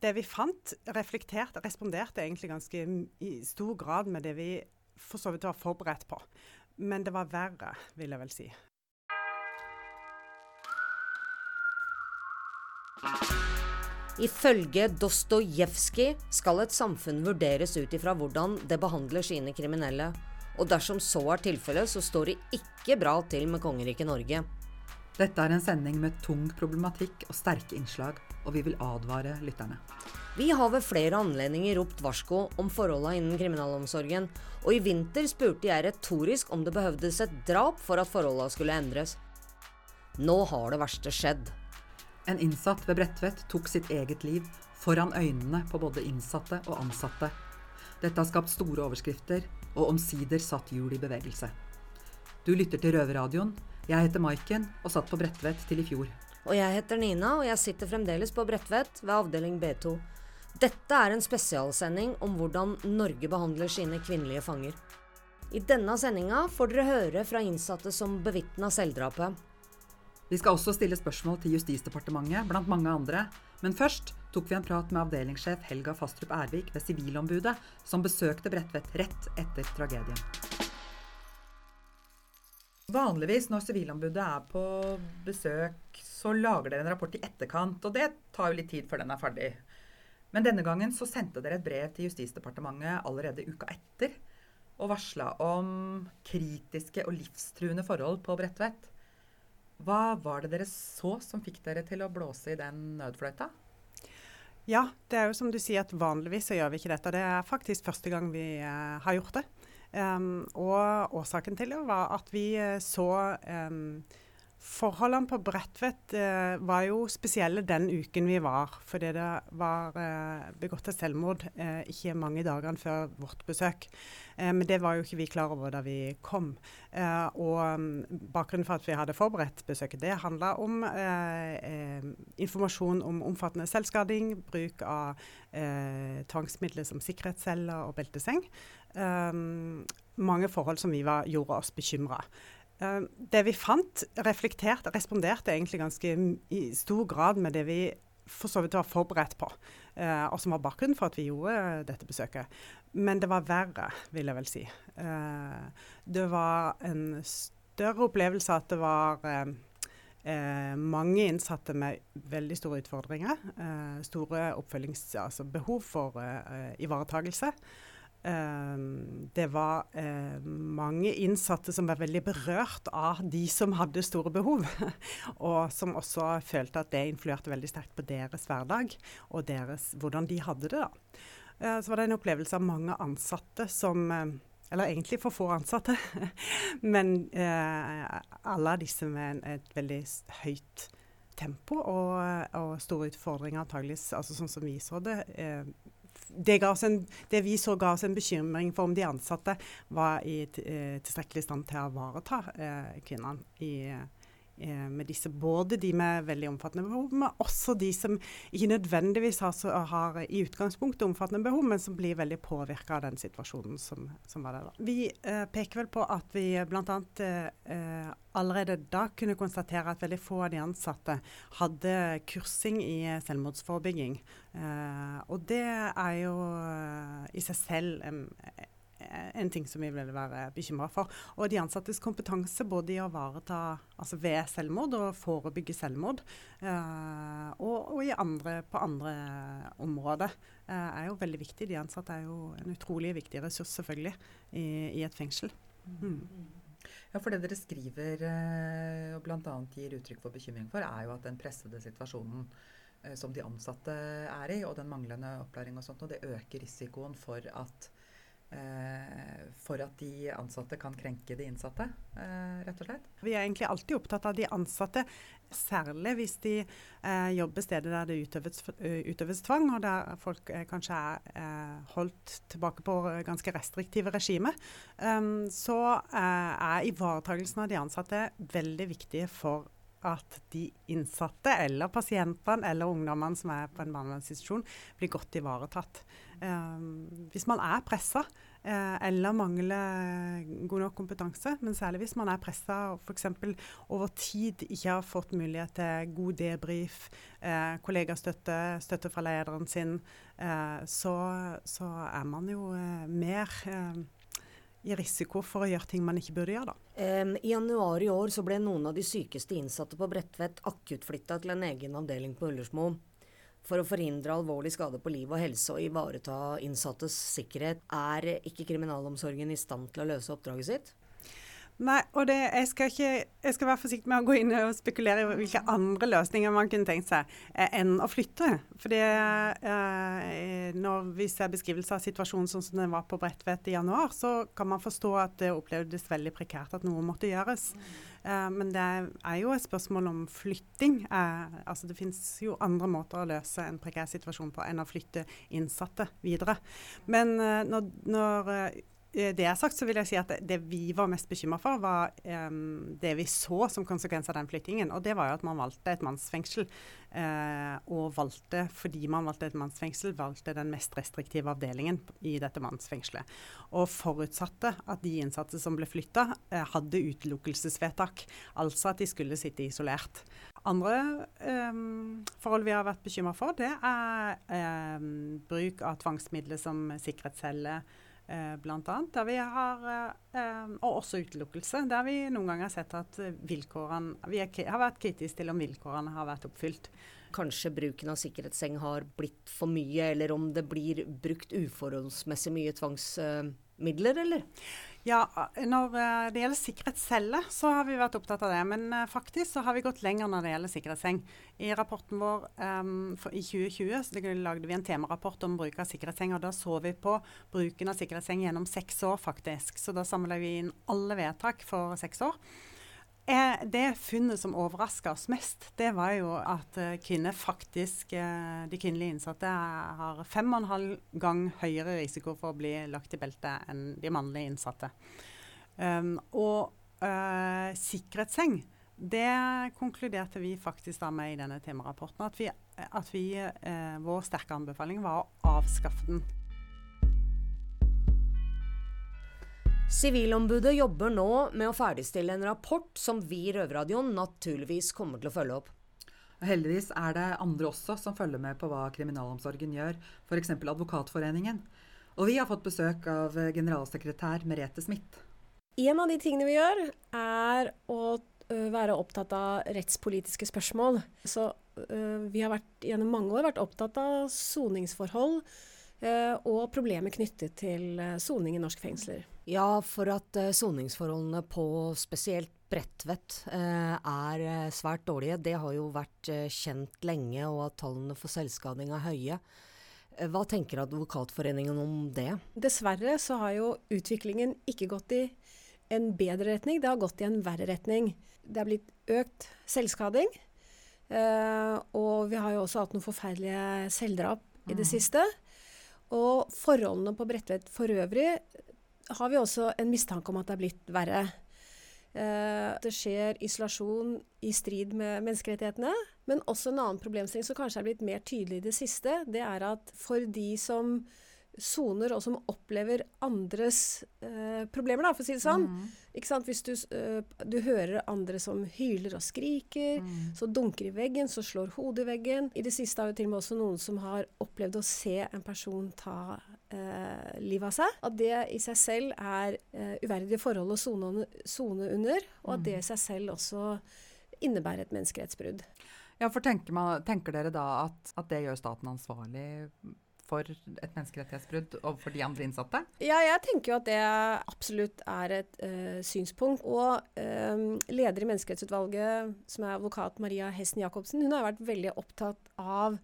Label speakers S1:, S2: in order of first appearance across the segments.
S1: det vi fant, reflekterte, responderte egentlig ganske i stor grad med det vi for så vidt var forberedt på. Men det var verre, vil jeg vel si.
S2: Ifølge Dostojevskij skal et samfunn vurderes ut ifra hvordan det behandler sine kriminelle. Og dersom så er tilfellet, så står det ikke bra til med kongeriket Norge.
S3: Dette er en sending med tung problematikk og sterke innslag, og vi vil advare lytterne.
S2: Vi har ved flere anledninger ropt varsko om forholda innen kriminalomsorgen, og i vinter spurte jeg retorisk om det behøvdes et drap for at forholda skulle endres. Nå har det verste skjedd.
S3: En innsatt ved Bredtvet tok sitt eget liv foran øynene på både innsatte og ansatte. Dette har skapt store overskrifter, og omsider satt hjul i bevegelse. Du lytter til Røverradioen. Jeg heter Maiken og satt på Bredtvet til i fjor.
S2: Og jeg heter Nina, og jeg sitter fremdeles på Bredtvet ved avdeling B2. Dette er en spesialsending om hvordan Norge behandler sine kvinnelige fanger. I denne sendinga får dere høre fra innsatte som bevitna selvdrapet.
S3: Vi skal også stille spørsmål til Justisdepartementet, blant mange andre. Men først tok vi en prat med avdelingssjef Helga Fastrup Ervik ved Sivilombudet, som besøkte Bredtvet rett etter tragedien. Vanligvis når Sivilombudet er på besøk, så lager dere en rapport i etterkant. Og det tar jo litt tid før den er ferdig. Men denne gangen så sendte dere et brev til Justisdepartementet allerede uka etter. Og varsla om kritiske og livstruende forhold på Bredtvet. Hva var det dere så som fikk dere til å blåse i den nødfløyta?
S1: Ja, det er jo som du sier at vanligvis så gjør vi ikke dette. Det er faktisk første gang vi uh, har gjort det. Um, og årsaken til det var at vi uh, så um, Forholdene på Bredtvet eh, var jo spesielle den uken vi var, fordi det var eh, begått et selvmord eh, ikke mange dagene før vårt besøk. Eh, men det var jo ikke vi klar over da vi kom. Eh, og um, bakgrunnen for at vi hadde forberedt besøket, det handla om eh, informasjon om omfattende selvskading, bruk av tvangsmidler som sikkerhetsceller og belteseng. mange forhold som vi var, gjorde oss bekymra. Uh, det vi fant, reflekterte, responderte egentlig ganske i stor grad med det vi for så vidt var forberedt på, uh, og som var bakgrunnen for at vi gjorde uh, dette besøket. Men det var verre, vil jeg vel si. det var en større opplevelse at det var mange innsatte med veldig store utfordringer. store oppfølgings... Altså for ivaretagelse. Um, det var uh, mange innsatte som var veldig berørt av de som hadde store behov. og som også følte at det influerte veldig sterkt på deres hverdag og deres, hvordan de hadde det. da. Uh, så var det en opplevelse av mange ansatte som uh, Eller egentlig for få ansatte, men alle disse med et veldig høyt tempo og, og store utfordringer, antageligvis, altså sånn som vi så det det, en, det, vi så ga oss en bekymring for om de ansatte var i eh, tilstrekkelig stand til å ivareta eh, kvinnene i, med disse, både de med veldig omfattende behov, men også de som ikke nødvendigvis har, har i utgangspunktet omfattende behov, men som blir veldig påvirka av den situasjonen som, som var der. Vi eh, peker vel på at vi bl.a. Eh, allerede da kunne konstatere at veldig få av de ansatte hadde kursing i selvmordsforebygging. Eh, og det er jo eh, i seg selv en, en ting som vi vil være bekymra for. Og de ansattes kompetanse både i å ivareta altså ved selvmord og forebygge selvmord, eh, og, og andre, på andre områder, eh, er jo veldig viktig. De ansatte er jo en utrolig viktig ressurs selvfølgelig i, i et fengsel. Mm.
S3: Ja, for det dere skriver eh, og bl.a. gir uttrykk for bekymring for, er jo at den pressede situasjonen som de ansatte er i, og den manglende opplæring og sånt, og det øker risikoen for at for at de ansatte kan krenke de innsatte, eh, rett og slett?
S1: Vi er egentlig alltid opptatt av de ansatte, særlig hvis de eh, jobber steder der det utøves, utøves, tvang, og der folk kanskje er holdt tilbake på ganske restriktive regimer. Um, så er ivaretakelsen av de ansatte veldig viktig for at de innsatte eller pasientene eller ungdommene som er på en barnevernsinstitusjon, blir godt ivaretatt. Um, hvis man er pressa, eh, eller mangler god nok kompetanse. Men særlig hvis man er pressa og f.eks. over tid ikke har fått mulighet til god debrief, eh, kollegastøtte, støtte fra lederen sin, eh, så, så, er man jo eh, mer eh, i risiko for å gjøre ting man ikke burde gjøre.
S2: da. Um, I januar i år så ble noen av de sykeste innsatte på Bredtvet akuttflytta til en egen avdeling på Ullersmo. For å forhindre alvorlig skade på liv og helse og ivareta innsattes sikkerhet, er ikke kriminalomsorgen i stand til å løse oppdraget sitt?
S1: Nei, og det, jeg, skal ikke, jeg, skal være forsiktig med å gå inn og spekulere i hvilke andre løsninger man kunne tenkt seg eh, enn å flytte. Fordi eh, når vi ser beskrivelse av situasjonen sånn som den var på Bredtvet i januar, så kan man forstå at det opplevdes veldig prekært at noe måtte gjøres. Eh, men det er jo et spørsmål om flytting. Eh, altså Det finnes jo andre måter å løse en prekær situasjon på enn å flytte innsatte videre. Men eh, når, når Eh, det er sagt, så vil jeg si at det, vi var mest bekymra for, var um, det vi så som konsekvens av den flyttingen. Og det var jo at man valgte et mannsfengsel. Uh, og valgte, fordi man valgte et mannsfengsel, valgte den mest restriktive avdelingen i dette mannsfengselet. Og forutsatte at de innsatte som ble flytta, uh, hadde utelukkelsesvedtak. Altså at de skulle sitte isolert. Andre um, forhold vi har vært bekymra for, det er um, bruk av tvangsmidler som sikkerhetscelle eh, bl.a. Der vi har, eh, og også utelukkelse, der vi noen ganger har sett at vilkårene Vi er, har vært kritiske til om vilkårene har vært oppfylt.
S2: Kanskje bruken av sikkerhetsseng har blitt for mye, eller om det blir brukt uforholdsmessig mye tvangsmidler, eller?
S1: Ja, Når eh, det gjelder sikkerhetsceller, så har vi vært opptatt av det. Men uh, faktisk så har vi gått lenger når det gjelder sikkerhetsseng. I rapporten vår um, for, i 2020 så lagde vi en temarapport om bruk av sikkerhetsseng. og Da så vi på bruken av sikkerhetsseng gjennom seks år, faktisk. Så da samla vi inn alle vedtak for seks år. Eh, det funnet som overraska oss mest, det var jo at eh, kvinner faktisk, eh, de kvinnelige innsatte har fem og en halv gang høyere risiko for å bli lagt i belte enn de mannlige innsatte. Um, og uh, sikkerhetsseng, det konkluderte vi faktisk da med i denne temarapporten. At, vi, at vi, uh, vår sterke anbefaling var å avskaffe den.
S2: Sivilombudet jobber nå med å ferdigstille en rapport som vi i Røverradioen naturligvis kommer til å følge opp.
S3: Heldigvis er det andre også som følger med på hva kriminalomsorgen gjør, f.eks. Advokatforeningen. Og vi har fått besøk av generalsekretær Merete Smith.
S4: En av de tingene vi gjør, er å være opptatt av rettspolitiske spørsmål. Så vi har vært, gjennom mange år vært opptatt av soningsforhold og problemer knyttet til eh, soning i norske fengsler.
S2: Ja, for at uh, soningsforholdene på spesielt Bredtvet er svært dårlige, det har jo vært kjent lenge, og at tallene for selvskading er høye. Hva tenker Advokatforeningen om det?
S4: Dessverre så har jo utviklingen ikke gått i en bedre retning, det har gått i en verre retning. Det er blitt økt selvskading. og vi har jo også hatt noen forferdelige selvdrap i det mm. siste. Og forholdene på Bredtvet for øvrig har vi også en mistanke om at det er blitt verre. Eh, det skjer isolasjon i strid med menneskerettighetene. Men også en annen problemstilling som kanskje er blitt mer tydelig i det siste, det er at for de som soner, og som opplever andres eh, problemer, da, for å si det sånn. Mm. Hvis du, eh, du, hører andre som hyler og skriker, mm. så dunker i veggen, så slår hodet i veggen. I det siste har jo til og med også noen som har opplevd å se en person ta eh, livet av seg. At det i seg selv er uh, uverdige forhold å sone under, og at det i seg selv også innebærer et menneskerettsbrudd.
S3: Ja, for tenker, man, tenker dere da at, at det gjør staten ansvarlig for et menneskerettighetsbrudd overfor de andre innsatte?
S4: Ja, jeg tenker jo at det absolutt er et uh, synspunkt. Og um, leder i Menneskerettighetsutvalget, som er advokat Maria Hessen Jacobsen, hun har vært veldig opptatt av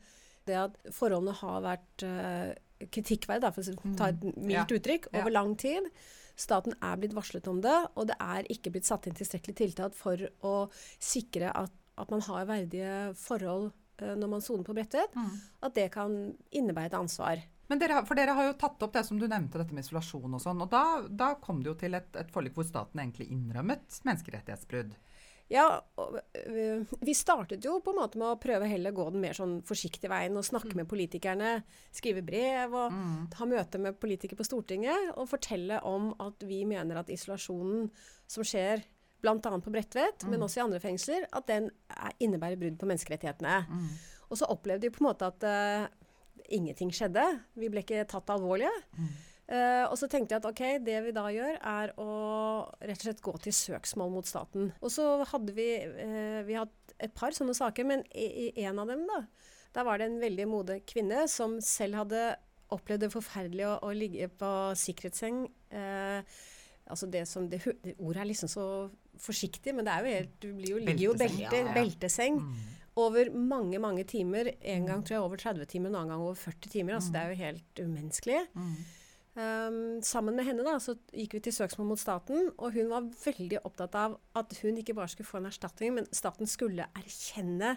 S4: det at forholdene har vært uh, kritikkverdige, for å ta et mm. mildt ja. uttrykk, over ja. lang tid. Staten er blitt varslet om det, og det er ikke blitt satt inn tilstrekkelig tiltak for å sikre at, at man har verdige forhold Eh, når man soner på Bredtvet, mm. at det kan innebære et ansvar.
S3: Men dere, for dere har jo tatt opp det som du nevnte, dette med isolasjon og sånn. Og da, da kom det jo til et, et forlik hvor staten egentlig innrømmet menneskerettighetsbrudd.
S4: Ja, øh, vi startet jo på en måte med å prøve heller gå den mer sånn forsiktige veien og snakke med politikerne. Skrive brev og ha møte med politikere på Stortinget og fortelle om at vi mener at isolasjonen som skjer bl.a. på Bredtvet, men også i andre fengsler, at den er, innebærer brudd på menneskerettighetene. Og så opplevde vi på en måte at uh, ingenting skjedde. Vi ble ikke tatt alvorlige. Eh, og så tenkte jeg at ok, det vi da gjør, er å rett og slett gå til søksmål mot staten. Og så hadde vi uh, Vi hatt et par sånne saker, men i, i en av dem, da, der var det en veldig modig kvinne som selv hadde opplevd det forferdelige å, å ligge på sikkerhetsseng. Eh, altså det som det, det Ordet er liksom så forsiktig, men det er jo helt Du blir jo, ligger jo belte,
S3: Ja, ja.
S4: belteseng over mange, mange timer. En gang tror jeg over 30 timer, en annen gang over 40 timer. Altså det er jo helt umenneskelig. Um, sammen med henne da, så gikk vi til søksmål mot staten, og hun var veldig opptatt av at hun ikke bare skulle få en erstatning, men staten skulle erkjenne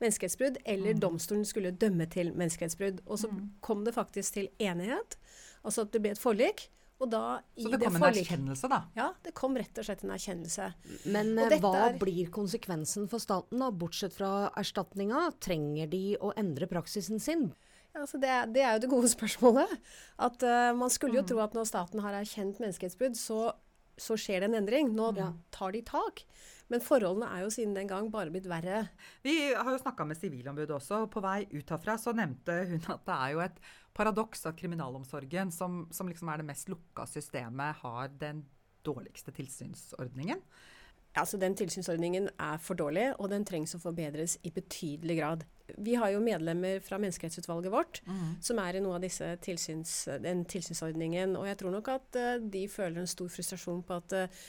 S4: menneskerettsbrudd, eller domstolen skulle dømme til menneskerettsbrudd. Og så kom det faktisk til enighet, altså at det ble et forlik. Og da i
S3: Så det kom en erkjennelse, da.
S4: Ja, det kom rett og slett en erkjennelse.
S2: Men
S4: Og
S2: eh,
S4: dette
S2: hva
S4: er-
S2: blir konsekvensen for staten, da? Bortsett fra erstatninga, trenger de å endre praksisen sin?
S4: Ja, altså det, det er jo det gode spørsmålet. At uh, Man skulle jo tro at når staten har erkjent menneskehetsbrudd, så, så skjer det en endring. Nå
S2: Ja.
S4: tar de tak. Men forholdene er jo siden den gang bare blitt verre.
S3: Vi har jo snakka med Sivilombudet også, og på vei ut herfra så nevnte hun at det er jo et paradoks at kriminalomsorgen, som, som liksom er det mest lukka systemet, har den dårligste tilsynsordningen.
S4: Altså Den tilsynsordningen er for dårlig, og den trengs å forbedres i betydelig grad. Vi har jo medlemmer fra menneskerettsutvalget vårt som er i noe av disse tilsyns, den tilsynsordningen. Og jeg tror nok at uh, de føler en stor frustrasjon på at uh,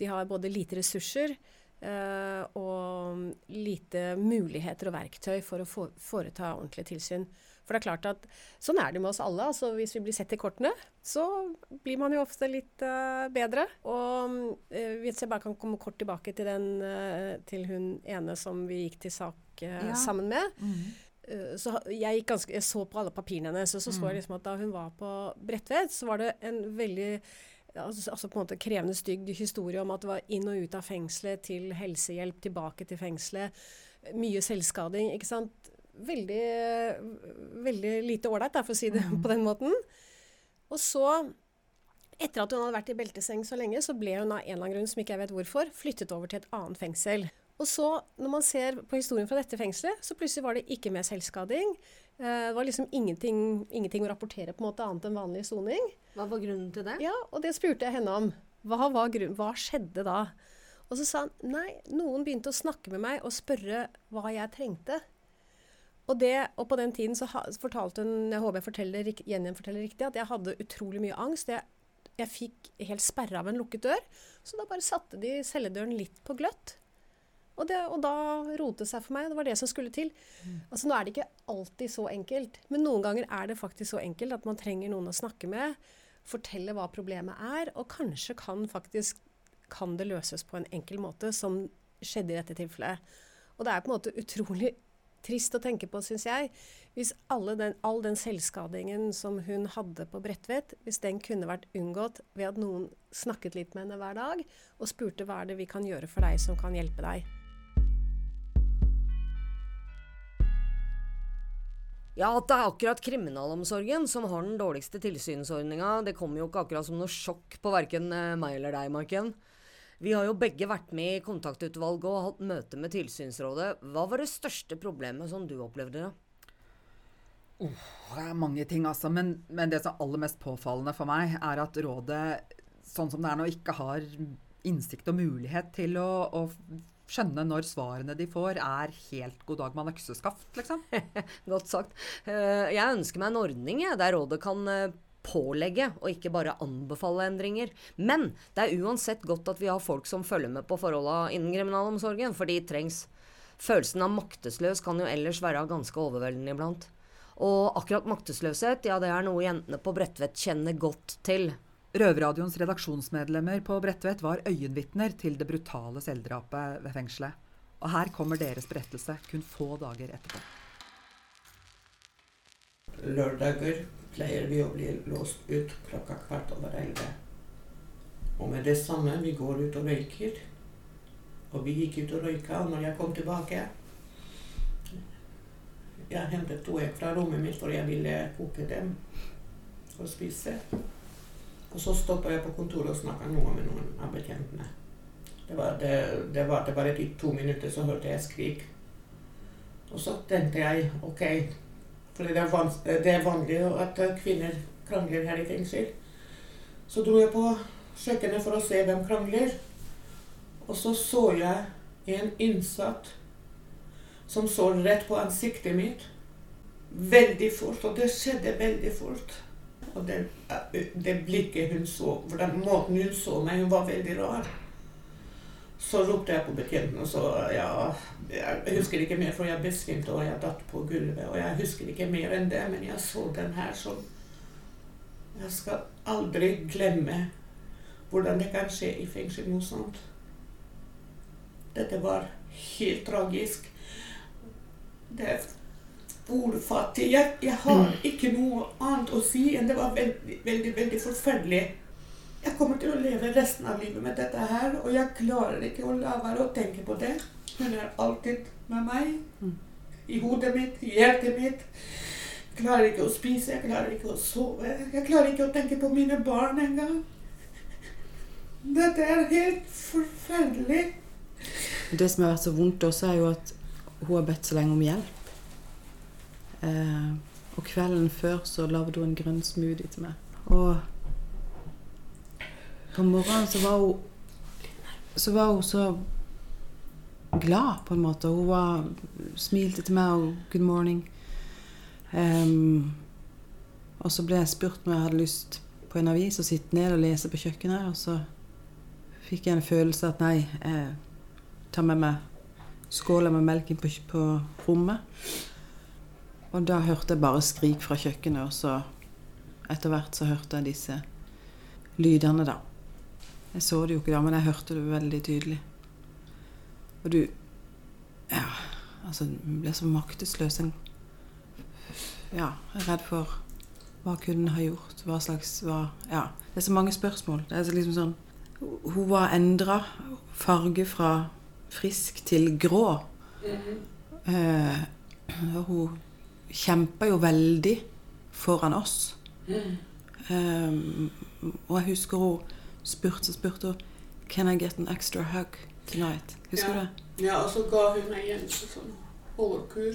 S4: de har både lite ressurser og lite muligheter og verktøy for å få, foreta ordentlig tilsyn. For det er klart at sånn er det med oss alle. altså Hvis vi blir sett i kortene, så blir man jo ofte litt uh, bedre. Og uh, hvis jeg bare kan komme kort tilbake til, den, uh, til hun ene som vi gikk til sak eh,
S3: Ja.
S4: sammen med. Eh, så jeg, ganske, jeg så på alle papirene hennes, og så så jeg liksom at da hun var på Bredtvet, så var det en veldig altså, altså på en måte krevende, stygg historie om at det var inn og ut av fengselet, til helsehjelp, tilbake til fengselet. Mye selvskading, ikke sant. Veldig, veldig lite ålreit, for å si det på den måten. Og så, etter at hun hadde vært i belteseng så lenge, så ble hun av en eller annen grunn som ikke jeg vet hvorfor, flyttet over til et annet fengsel. Og så, når man ser på historien fra dette fengselet, så plutselig var det ikke mer selvskading. Eh, Det var liksom ingenting, ingenting å rapportere på en måte annet enn vanlig soning.
S2: Hva var grunnen til det?
S4: Ja, og det spurte jeg henne om. Hva, var grunn, hva skjedde da? Og så sa han nei, noen begynte å snakke med meg og spørre hva jeg trengte. Og, det, og på den tiden så fortalte hun, jeg håper jeg forteller, gjenforteller riktig, at jeg hadde utrolig mye angst. Jeg, jeg fikk helt sperre av en lukket dør. Så da bare satte de celledøren litt på gløtt. Og, det, og da rotet det seg for meg. Det var det som skulle til. Altså Nå er det ikke alltid så enkelt, men noen ganger er det faktisk så enkelt at man trenger noen å snakke med, fortelle hva problemet er, og kanskje kan faktisk kan det løses på en enkel måte, som skjedde i dette tilfellet. Og det er på en måte utrolig trist å tenke på, syns jeg, hvis den, all den selvskadingen som hun hadde på Bredtvet, hvis den kunne vært unngått ved at noen snakket litt med henne hver dag og spurte hva er det vi kan gjøre for deg som kan hjelpe deg.
S2: Ja, at det er akkurat kriminalomsorgen som har den dårligste tilsynsordninga, det kommer jo ikke akkurat som noe sjokk på verken eh, meg eller deg, Marken. Vi har jo begge vært med i kontaktutvalget og hatt møte med tilsynsrådet. Hva var det største problemet som du opplevde? da?
S3: Det er mange ting, altså. Men, men det som er aller mest påfallende for meg, er at rådet, sånn som det er nå, ikke har innsikt og mulighet til å, å skjønne når svarene de får, er helt god dag med økseskaft, liksom.
S2: Godt sagt. Eh, Jeg ønsker meg en ordning der rådet kan eh, pålegge og ikke bare anbefale endringer. Men det er uansett godt at vi har folk som følger med på forholda innen kriminalomsorgen, for de trengs. Følelsen av maktesløs kan jo ellers være ganske overveldende iblant. Og akkurat maktesløshet, ja det er noe jentene på Bredtvet kjenner godt til.
S3: Røverradioens redaksjonsmedlemmer på Bredtvet var øyenvitner til det brutale selvdrapet ved fengselet. Og her kommer deres berettelse kun få dager etterpå.
S5: Lørdager pleier vi å bli låst ut klokka kvart over elleve. Og med det samme vi går ut og røyker, Og vi gikk ut og røyka, og når jeg kom tilbake Jeg hentet to egg fra rommet mitt, for jeg ville koke dem og spise. Og så stoppa jeg på kontoret og snakka noe med noen av betjentene. Det var det, det varte bare i to minutter, så hørte jeg skrik. Og så tenkte jeg OK, for det er, det er vanlig at kvinner krangler her i fengsel. Så dro jeg på kjøkkenet for å se hvem krangler. Og så så jeg en innsatt som så rett på ansiktet mitt. Veldig fort. Og det skjedde veldig fort. Og det, det blikket hun så, hvordan måten hun så meg, hun var veldig rar. Så ropte jeg på betjenten og så ja, Jeg husker ikke mer, for jeg besvimte og jeg datt på gulvet. Og jeg husker ikke mer enn det, men jeg så den her som Jeg skal aldri glemme hvordan det kan skje i fengsel noe sånt. Dette var helt tragisk. Det ordfattig. Jeg, jeg har ikke noe annet å si enn det var veldig, veldig, veldig forferdelig. Jeg kommer til å leve resten av livet med dette her, og jeg klarer ikke å la være å tenke på det. Hun er alltid med meg. I hodet mitt, i hjertet mitt. Jeg klarer ikke å spise, jeg klarer ikke å sove. Jeg klarer ikke å tenke på mine barn engang. Dette er helt forferdelig.
S6: Det som har vært så vondt også, er jo at hun har bedt så lenge om hjelp. Eh, og kvelden før så lagde hun en grønn smoothie til meg. Og på morgenen så var hun så var hun så glad, på en måte. Hun var, smilte til meg og 'good morning'. Um, og så ble jeg spurt om jeg hadde lyst på en avis og sitte ned og lese på kjøkkenet. Og så fikk jeg en følelse at nei, jeg tar med meg skåla med melk inn på, på rommet. Og da hørte jeg bare skrik fra kjøkkenet, og så etter hvert så hørte jeg disse lydene, da. Jeg så det jo ikke da, men jeg hørte det veldig tydelig. Og du Ja, altså du ble så maktesløs. En, ja, jeg er redd for hva kunne ha gjort? Hva slags hva, Ja. Det er så mange spørsmål. Det er så liksom sånn Hun var endra farge fra frisk til grå. Eh, og hun kjempa jo veldig foran oss. Um, og jeg husker hun spurte og spurte hun Can I get an extra hug tonight? Husker
S5: Ja.
S6: du det?
S5: Ja, og så ga hun meg en sånn hårkur.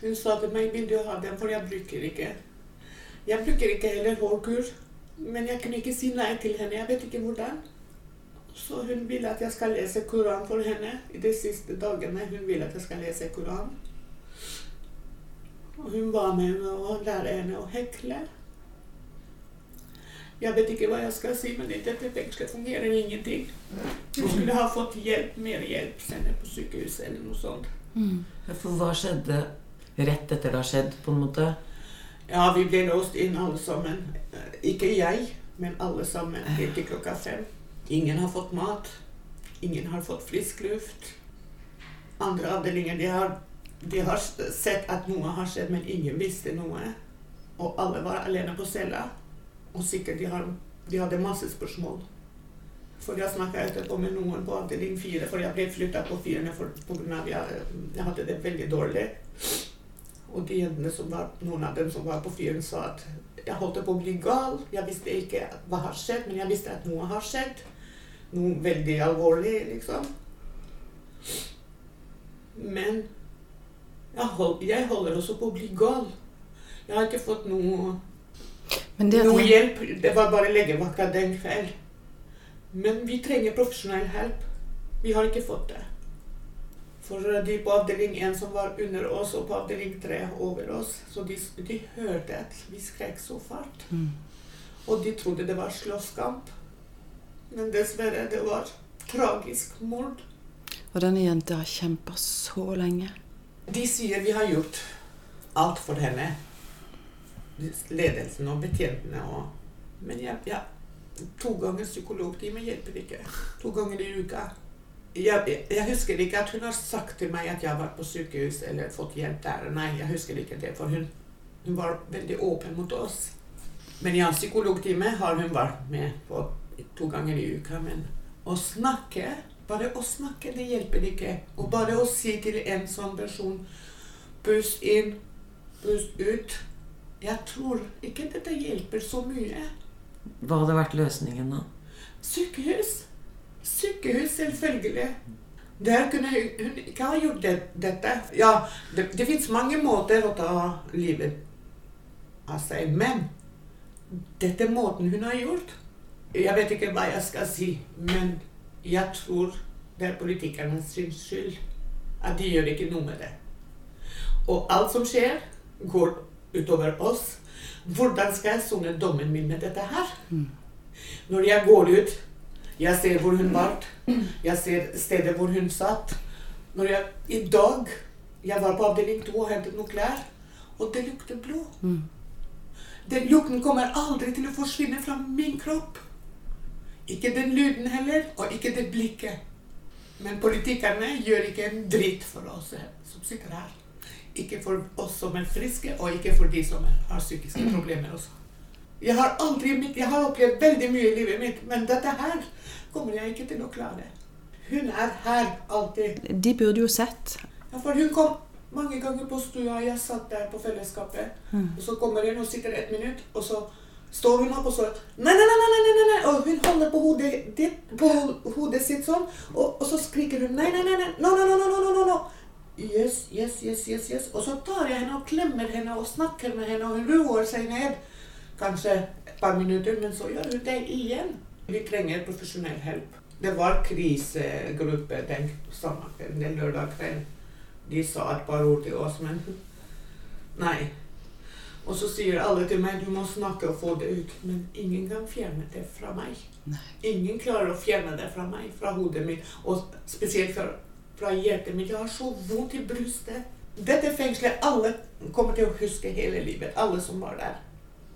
S5: Hun sa til meg vil du ha den, for jeg bruker ikke. Jeg bruker ikke heller hårkur, men jeg kunne ikke si nei til henne. Jeg vet ikke hvordan. Så hun vil at jeg skal lese Koran for henne i de siste dagene. Hun vil at jeg skal lese Koran. Og hun var med meg å lære henne å hekle. Jeg vet ikke hva jeg skal si, men i dette fengselet fungerer ingenting. Hun skulle ha fått hjelp, mer hjelp, senere på sykehuset eller noe sånt.
S7: For hva skjedde rett etter det har skjedd, på en måte?
S5: Ja, vi ble låst inn alle sammen. Eh, Ikke jeg, men alle sammen helt til klokka fem. Ingen har fått mat. Ingen har fått frisk luft. Andre avdelinger de har, de har sett at noe har skjedd, men ingen visste noe. Og alle var alene på cella. Og sikkert de, har, de hadde masse spørsmål. For jeg snakka etterpå med noen på avdeling fire, for jeg ble flytta på firene pga. av jeg, jeg hadde det veldig dårlig. Og de jentene som var, noen av dem som var på fyren, sa at jeg holdt på å bli gal. Jeg visste ikke hva har skjedd, men jeg visste at noe har skjedd. Noe veldig alvorlig, liksom. Men jeg, hold, jeg holder også på å bli gal. Jeg har ikke fått noe,
S6: Men det
S5: noe
S6: jeg,
S5: hjelp. Det var bare legevakta den kveld. Men vi trenger profesjonell hjelp. Vi har ikke fått det. For de på avdeling 1 som var under oss, og på avdeling 3 over oss, så de, de hørte at vi skrek så fælt.
S6: Mm.
S5: Og de trodde det var slåsskamp. Men dessverre, det var tragisk mord.
S6: Og denne jenta har kjempa så lenge.
S5: De sier vi har gjort alt for henne. Ledelsen og betjentene og Men jeg, ja, to ganger psykologtime hjelper ikke. To ganger i uka. Jeg, jeg, husker ikke at hun har sagt til meg at jeg har vært på sykehus eller fått hjelp der. Nei, jeg husker ikke det, for hun, hun var veldig åpen mot oss. Men ja, psykologtime har hun vært med på to ganger i uka. Men å snakke Bare å snakke, det hjelper ikke. Og bare å si til en sånn person Pust inn, pust ut. Jeg tror ikke dette hjelper så mye.
S7: Hva hadde vært løsningen da?
S5: Sykehus. Sykehus, selvfølgelig. Der kunne hun, ikke ha gjort det, dette. Ja, det, det fins mange måter å ta livet av seg, men dette måten hun har gjort. Jeg vet ikke hva jeg skal si, men jeg tror det er politikernes skyld at de gjør ikke noe med det. Og alt som skjer, går utover oss. Hvordan skal jeg sone dommen min med dette her? Når jeg går ut, jeg ser hvor hun var, jeg ser stedet hvor hun satt. Når jeg, I dag jeg var på avdeling 2 og hentet noen klær, og det lukter blod. Den lukten kommer aldri til å forsvinne fra min kropp. Ikke den lyden heller, og ikke det blikket. Men politikerne gjør ikke en dritt for oss som sitter her. Ikke for oss som er friske, og ikke for de som har psykiske problemer også. Jeg har aldri jeg har opplevd veldig mye i livet mitt, men dette her kommer jeg ikke til å klare. Hun er her alltid.
S6: De burde jo sett.
S5: Ja, for hun kom mange ganger på stua, jeg satt der på fellesskapet, og så kommer hun og sitter et minutt, og så står hun opp og så nei, nei, nei, nei, nei, og hun holder på hodet, ditt, på hodet sitt sånn, og, og så skriker hun nei, nei, nei, nei, no, no, no, no, no, no. Yes, yes, yes, yes, yes. Og så tar jeg henne og klemmer henne og snakker med henne, og hun roer seg ned. Kanskje et par minutter, men så gjør hun det igjen. Vi trenger profesjonell hjelp. Det var krisegruppe den sommeren, den lørdag kveld. De sa et par ord til oss, men nei. Og så sier alle til meg du må snakke og få det ut. Men ingen kan fjerne det fra meg. Ingen klarer å fjerne det fra meg, fra hodet mitt. Og spesielt fra, fra hjertet mitt. Jeg har så vondt i brystet. Dette fengselet alle kommer til å huske hele livet. Alle som var der.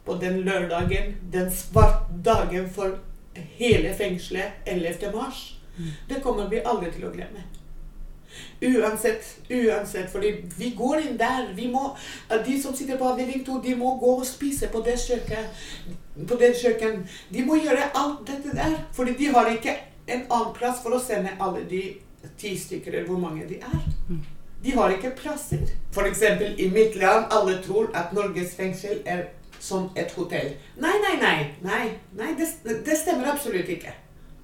S5: På den lørdagen, den svarte dagen for hele fengselet 11. mars. Det kommer vi aldri til å glemme. Uansett, uansett, fordi vi går inn der. Vi må, de som sitter på avdeling 2, de må gå og spise på det kjøkkenet. På det kjøkken. De må gjøre alt dette der. Fordi de har ikke en annen plass for å sende alle de ti stykker, eller hvor mange de er. De har ikke plasser. F.eks. i mitt land, alle tror at Norges fengsel er som et hotell. Nei, nei, nei. nei, nei det, det stemmer absolutt ikke.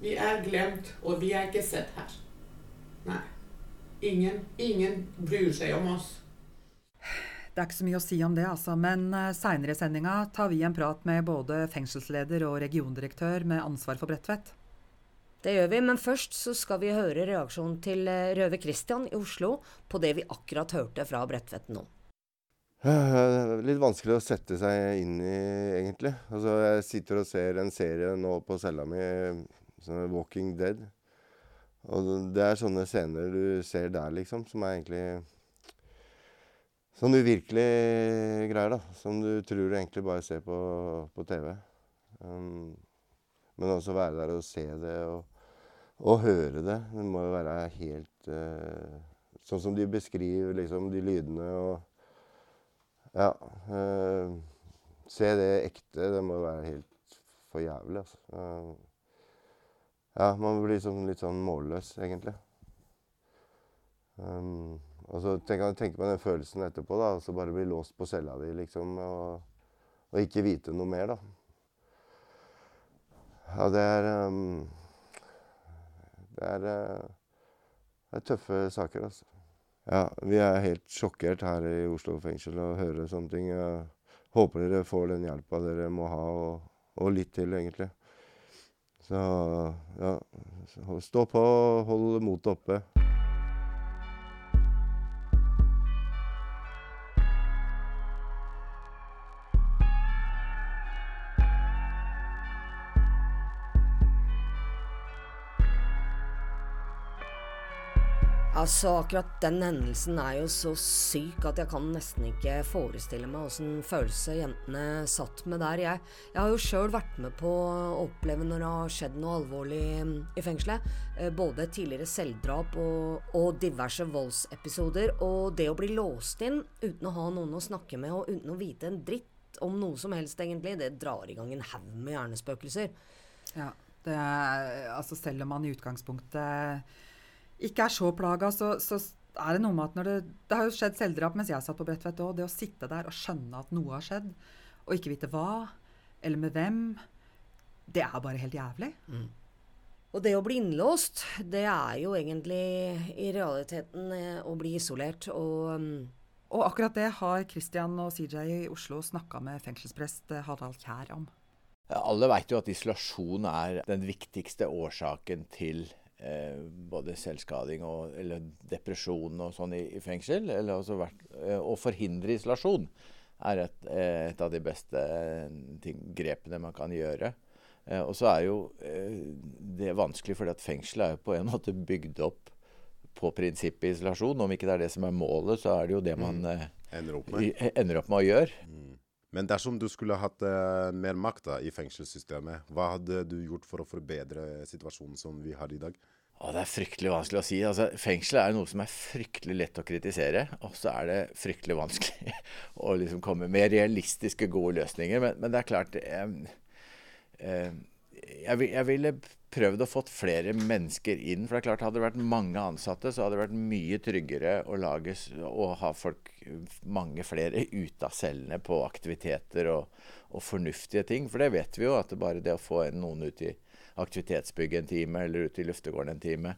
S5: Vi er glemt, og vi er ikke sett her. Nei. Ingen, ingen bryr seg om oss.
S3: Det er ikke så mye å si om det, altså. Men uh, seinere i sendinga tar vi en prat med både fengselsleder og regiondirektør med ansvar for Bredtvet.
S2: Det gjør vi, men først så skal vi høre reaksjonen til eh, Røve Christian i Oslo på det vi akkurat hørte fra Bredtvet nå.
S8: Eh, Litt vanskelig å sette seg inn i, egentlig. Altså, jeg sitter og ser en serie nå på cella mi, som er 'Walking Dead'. Og det er sånne scener du ser der, liksom, som er egentlig Sånn uvirkelige greier, da. Som du tror du egentlig bare ser på, på TV. Um, men også være der og se det og, og høre det. Det må jo være helt uh, Sånn som de beskriver liksom de lydene og Ja. Uh, se det ekte. Det må være helt for jævlig, altså. Uh, ja, man blir sånn, litt sånn målløs, egentlig. Um, og så tenker jeg tenker på den følelsen etterpå, da. Og så bare bli låst på cella di, liksom. Og, og, ikke vite noe mer, da. Ja, det er um, Det er, uh, det er tøffe saker, altså. Ja, vi er helt sjokkert her i Oslo fengsel og hører sånne ting. Jeg håper dere får den hjelpa dere må ha, og, og litt til, egentlig. Så ja, stå på, hold motet oppe.
S2: Altså, akkurat den hendelsen er jo så syk at jeg kan nesten ikke forestille meg åssen følelse jentene satt med der. Jeg, jeg har jo sjøl vært med på å oppleve når det har skjedd noe alvorlig mm, i fengselet. Eh, både tidligere selvdrap og, og diverse voldsepisoder. Og det å bli låst inn uten å ha noen å snakke med og uten å vite en dritt om noe som helst, egentlig, det drar i gang en haug med hjernespøkelser.
S3: Ja. Det, er- altså selv om man i utgangspunktet ikke er så plaga, så, så er det noe med at når det Det har jo skjedd selvdrap mens jeg satt på Bredtvet òg. Det å sitte der og skjønne at noe har skjedd, og ikke vite hva, eller med hvem, det er bare helt jævlig.
S2: Og det å bli innlåst, det er jo egentlig i realiteten eh, å bli isolert. Og mm,
S3: Og akkurat det har Christian og CJ i Oslo snakka med fengselsprest eh, Harald Kjær om.
S9: Alle vet jo at isolasjon er den viktigste årsaken til eh, både selvskading og eller depresjon og sånn i, i fengsel. Eller vært, eh, å forhindre isolasjon er et, eh, et av de beste ting, grepene man kan gjøre. Eh, og så er jo eh, det vanskelig, fordi at fengselet er jo på en måte bygd opp på prinsippet isolasjon. Om ikke det er det som er målet, så er det jo det man eh,
S10: Ender opp med.
S9: i- ender opp med å gjøre.
S10: Men dersom du skulle hatt uh, mer makt da, i fengselssystemet, hva hadde du gjort for å forbedre situasjonen som vi har i dag?
S9: Å, det er fryktelig vanskelig å si. Altså, fengsel er noe som er fryktelig lett å kritisere, og så er det fryktelig vanskelig å liksom komme med realistiske, gode løsninger. Men, men det er klart eh, eh, jeg, jeg ville prøvd å fått flere mennesker inn. For det er klart, hadde det vært mange ansatte, så hadde det vært mye tryggere å lage å ha folk, mange flere, ute av cellene på aktiviteter og, og fornuftige ting. For det vet vi jo, at det bare det å få noen ut i aktivitetsbygget en time, eller ut i luftegården en time,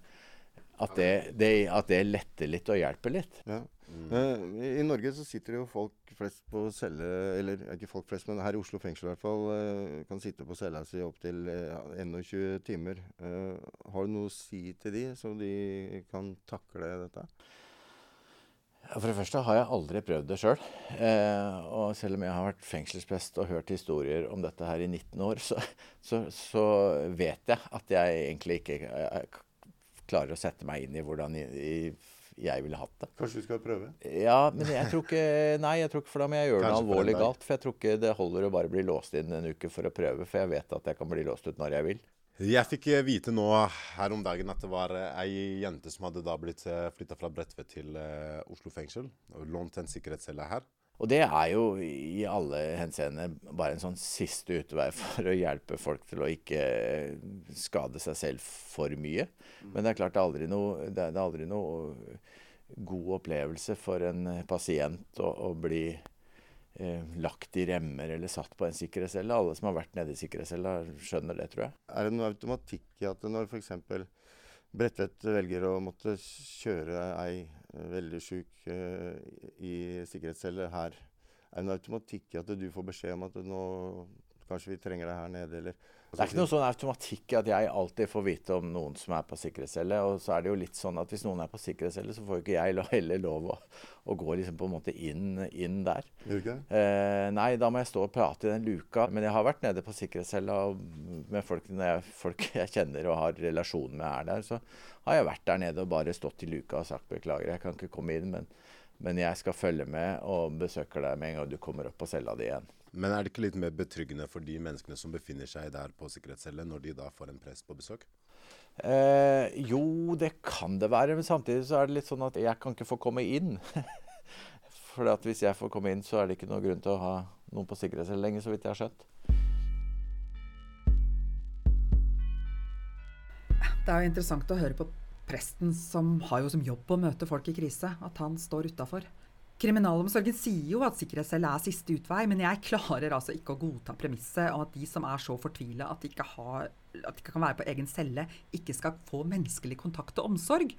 S9: at det, det, at det letter litt og hjelper litt.
S8: Ja. Eh, i, I Norge så sitter jo folk flest på celle Eller ikke folk flest, men her i Oslo fengsel i hvert fall. Uh, kan sitte på cella si opptil uh, 21 timer. Eh, har du noe å si til de, så de kan takle dette?
S9: For det første har jeg aldri prøvd det sjøl. Eh, og selv om jeg har vært fengselsprest og hørt historier om dette her i 19 år, så, så, så vet jeg at jeg egentlig ikke eh, klarer å sette meg inn i hvordan jeg, ville hatt det.
S8: Kanskje du skal prøve?
S9: Ja, men jeg tror ikke Nei, jeg tror ikke for da må jeg gjøre
S10: Kanskje
S9: noe alvorlig galt. For jeg tror ikke det holder å bare bli låst inn en uke for å prøve, for jeg vet at jeg kan bli låst ut når jeg vil.
S10: Jeg fikk eh, vite nå her om dagen at det var eh, ei jente som hadde da blitt flytta fra Bredtvet til eh, Oslo fengsel. og Lånt en sikkerhetscelle her.
S9: Og det er jo i alle henseende bare en sånn siste utvei for å hjelpe folk til å ikke skade seg selv for mye. Men det er klart det er aldri noe, det er, aldri noe god opplevelse for en pasient å, å bli eh, lagt i remmer eller satt på en sikkerhetscelle. Alle som har vært nede i sikkerhetscella, skjønner det, tror jeg.
S8: Er det noe automatikk i at når f.eks. Bredtvet velger å måtte kjøre ei eh, veldig sjuk eh, i sikkerhetscelle her, er det en automatikk i at du får beskjed om at nå kanskje vi trenger deg her nede, eller
S9: Det er ikke noe sånn automatikk at jeg alltid får vite om noen som er på sikkerhetscelle. Og så er det jo litt sånn at hvis noen er på sikkerhetscelle, så får jo ikke jeg heller lov å, å gå liksom på en måte inn, inn der.
S8: Det?
S9: Eh, nei, da må jeg stå og prate i den luka. Men jeg har vært nede på sikkerhetscella med folk, jeg, folk jeg kjenner og har relasjon med er der. Så har jeg vært der nede og bare stått i luka og sagt beklager, jeg kan ikke komme inn, men, men jeg skal følge med og besøker deg med en gang du kommer opp på cella di igjen.
S10: Men er det ikke litt mer betryggende for de menneskene som befinner seg der på sikkerhetscelle, når de da får en prest på besøk?
S9: Eh, jo, det kan det være, men samtidig så er det litt sånn at jeg kan ikke få komme inn. For at hvis jeg får komme inn, så er det ikke noen grunn til å ha noen på sikkerhetscelle lenger, så vidt jeg har skjønt.
S3: Det er jo interessant å høre på presten som har jo som jobb å møte folk i krise, at han står utafor. Kriminalomsorgen sier jo at sikkerhetscelle er siste utvei, men jeg klarer altså ikke å godta premisset om at de som er så fortvila at de at de ikke kan være på egen celle, ikke skal få menneskelig kontakt og omsorg.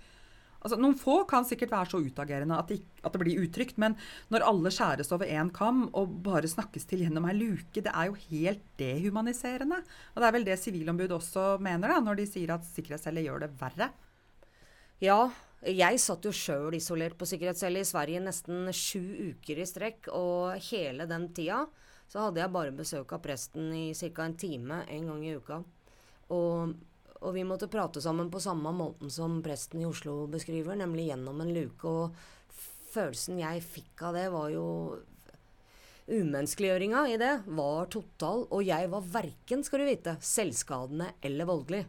S3: Altså, noen få kan sikkert være så utagerende at det, at det blir utrygt, men når alle skjæres over én kam og bare snakkes til gjennom ei luke, det er jo helt dehumaniserende. Og det er vel det Sivilombudet også mener, da, når de sier at sikkerhetscelle gjør det verre.
S2: Ja, jeg satt jo sjøl isolert på sikkerhetscelle i Sverige nesten sju uker i strekk, og hele den tida så hadde jeg bare besøk av presten i ca. en time en gang i uka. Og, og vi måtte prate sammen på samme måten som presten i Oslo beskriver, nemlig gjennom en luke. Og følelsen jeg fikk av det, var jo Umenneskeliggjøringa i det var total, og jeg var verken, skal du vite, selvskadende eller voldelig.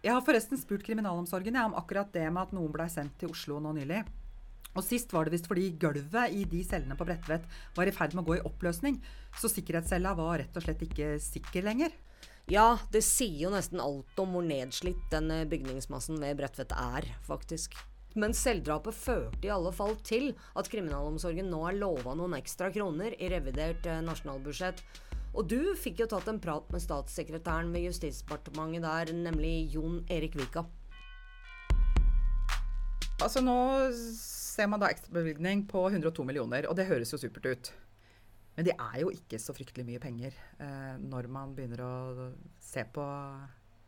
S3: Jeg har forresten spurt kriminalomsorgen ja, om akkurat det med at noen blei sendt til Oslo nå nylig. Og Sist var det visst fordi gulvet i de cellene på Bredtvet var i ferd med å gå i oppløsning, så sikkerhetscella var rett og slett ikke sikker lenger.
S2: Ja, det sier jo nesten alt om hvor nedslitt den eh, bygningsmassen ved Bredtvet er, faktisk. Men selvdrapet førte i alle fall til at kriminalomsorgen nå er lova noen ekstra kroner i revidert eh, nasjonalbudsjett. Og du fikk jo tatt en prat med statssekretæren ved Justisdepartementet der, nemlig Jon Erik Vika.
S3: Altså Nå ser man da ekstrabevilgning på 102 millioner, og det høres jo supert ut. Men det er jo ikke så fryktelig mye penger eh, når man begynner å se på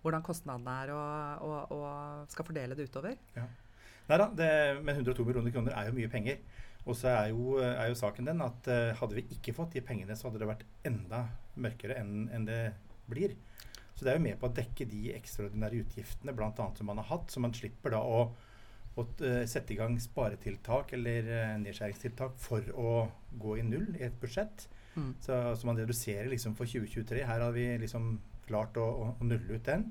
S3: hvordan kostnadene er og, og, og skal fordele det utover.
S11: Ja. Nei da, det, men 102 millioner kroner er jo mye penger. Og så er jo, er jo saken den at uh, hadde vi ikke fått de pengene, så hadde det vært enda mørkere enn en det blir. Så det er jo med på å dekke de ekstraordinære utgiftene blant annet som man har hatt, så man slipper da å, å uh, sette i gang sparetiltak eller uh, nedskjæringstiltak for å gå i null i et budsjett. Mm. Så, så, man reduserer liksom for 2023. Her har vi liksom klart å, å, å nulle ut den.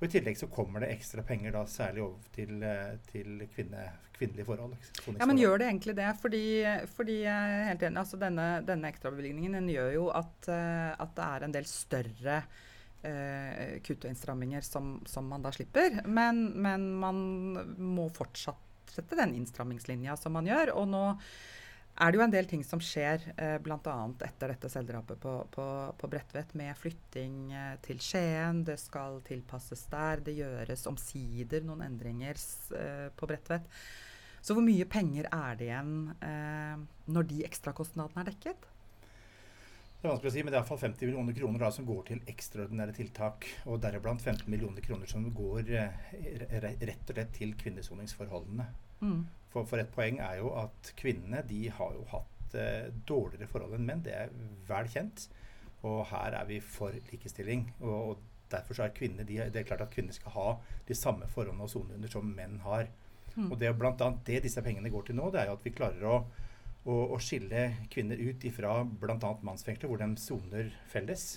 S11: Og I tillegg så kommer det ekstra penger da særlig over til, eh, til kvinne, kvinnelige forhold.
S3: Ja, Men gjør det egentlig det? Fordi, fordi helt enig, altså denne, denne ekstrabevilgningen den gjør jo at, eh, at, det er en del større eh, kutt og innstramminger som, som, man da slipper. Men, men man må fortsatt sette den innstrammingslinja som man gjør. Og nå er det jo en del ting som skjer, eh, bl.a. etter dette selvdrapet på, på, på Bredtvet, med flytting eh, til Skien. Det skal tilpasses der. Det gjøres omsider noen endringer eh, på Bredtvet. Så hvor mye penger er det igjen eh, når de ekstrakostnadene er dekket?
S11: Det er vanskelig å si, men det er iallfall 50 millioner kroner da, som går til ekstraordinære tiltak. Og deriblant 15 millioner kroner som går eh, rett og slett til kvinnesoningsforholdene. Mm. For, for, et poeng er jo at kvinnene de har jo hatt eh, dårligere forhold enn menn. Det er vel kjent. Og her er vi for likestilling. Og, og derfor så er kvinner de, det er klart at kvinner skal ha de samme forholdene og sone som menn har. Mm. Og det er blant annet det disse pengene går til nå, det er jo at vi klarer å, å, å skille kvinner ut ifra bl.a. mannsfengsler, hvor de soner felles.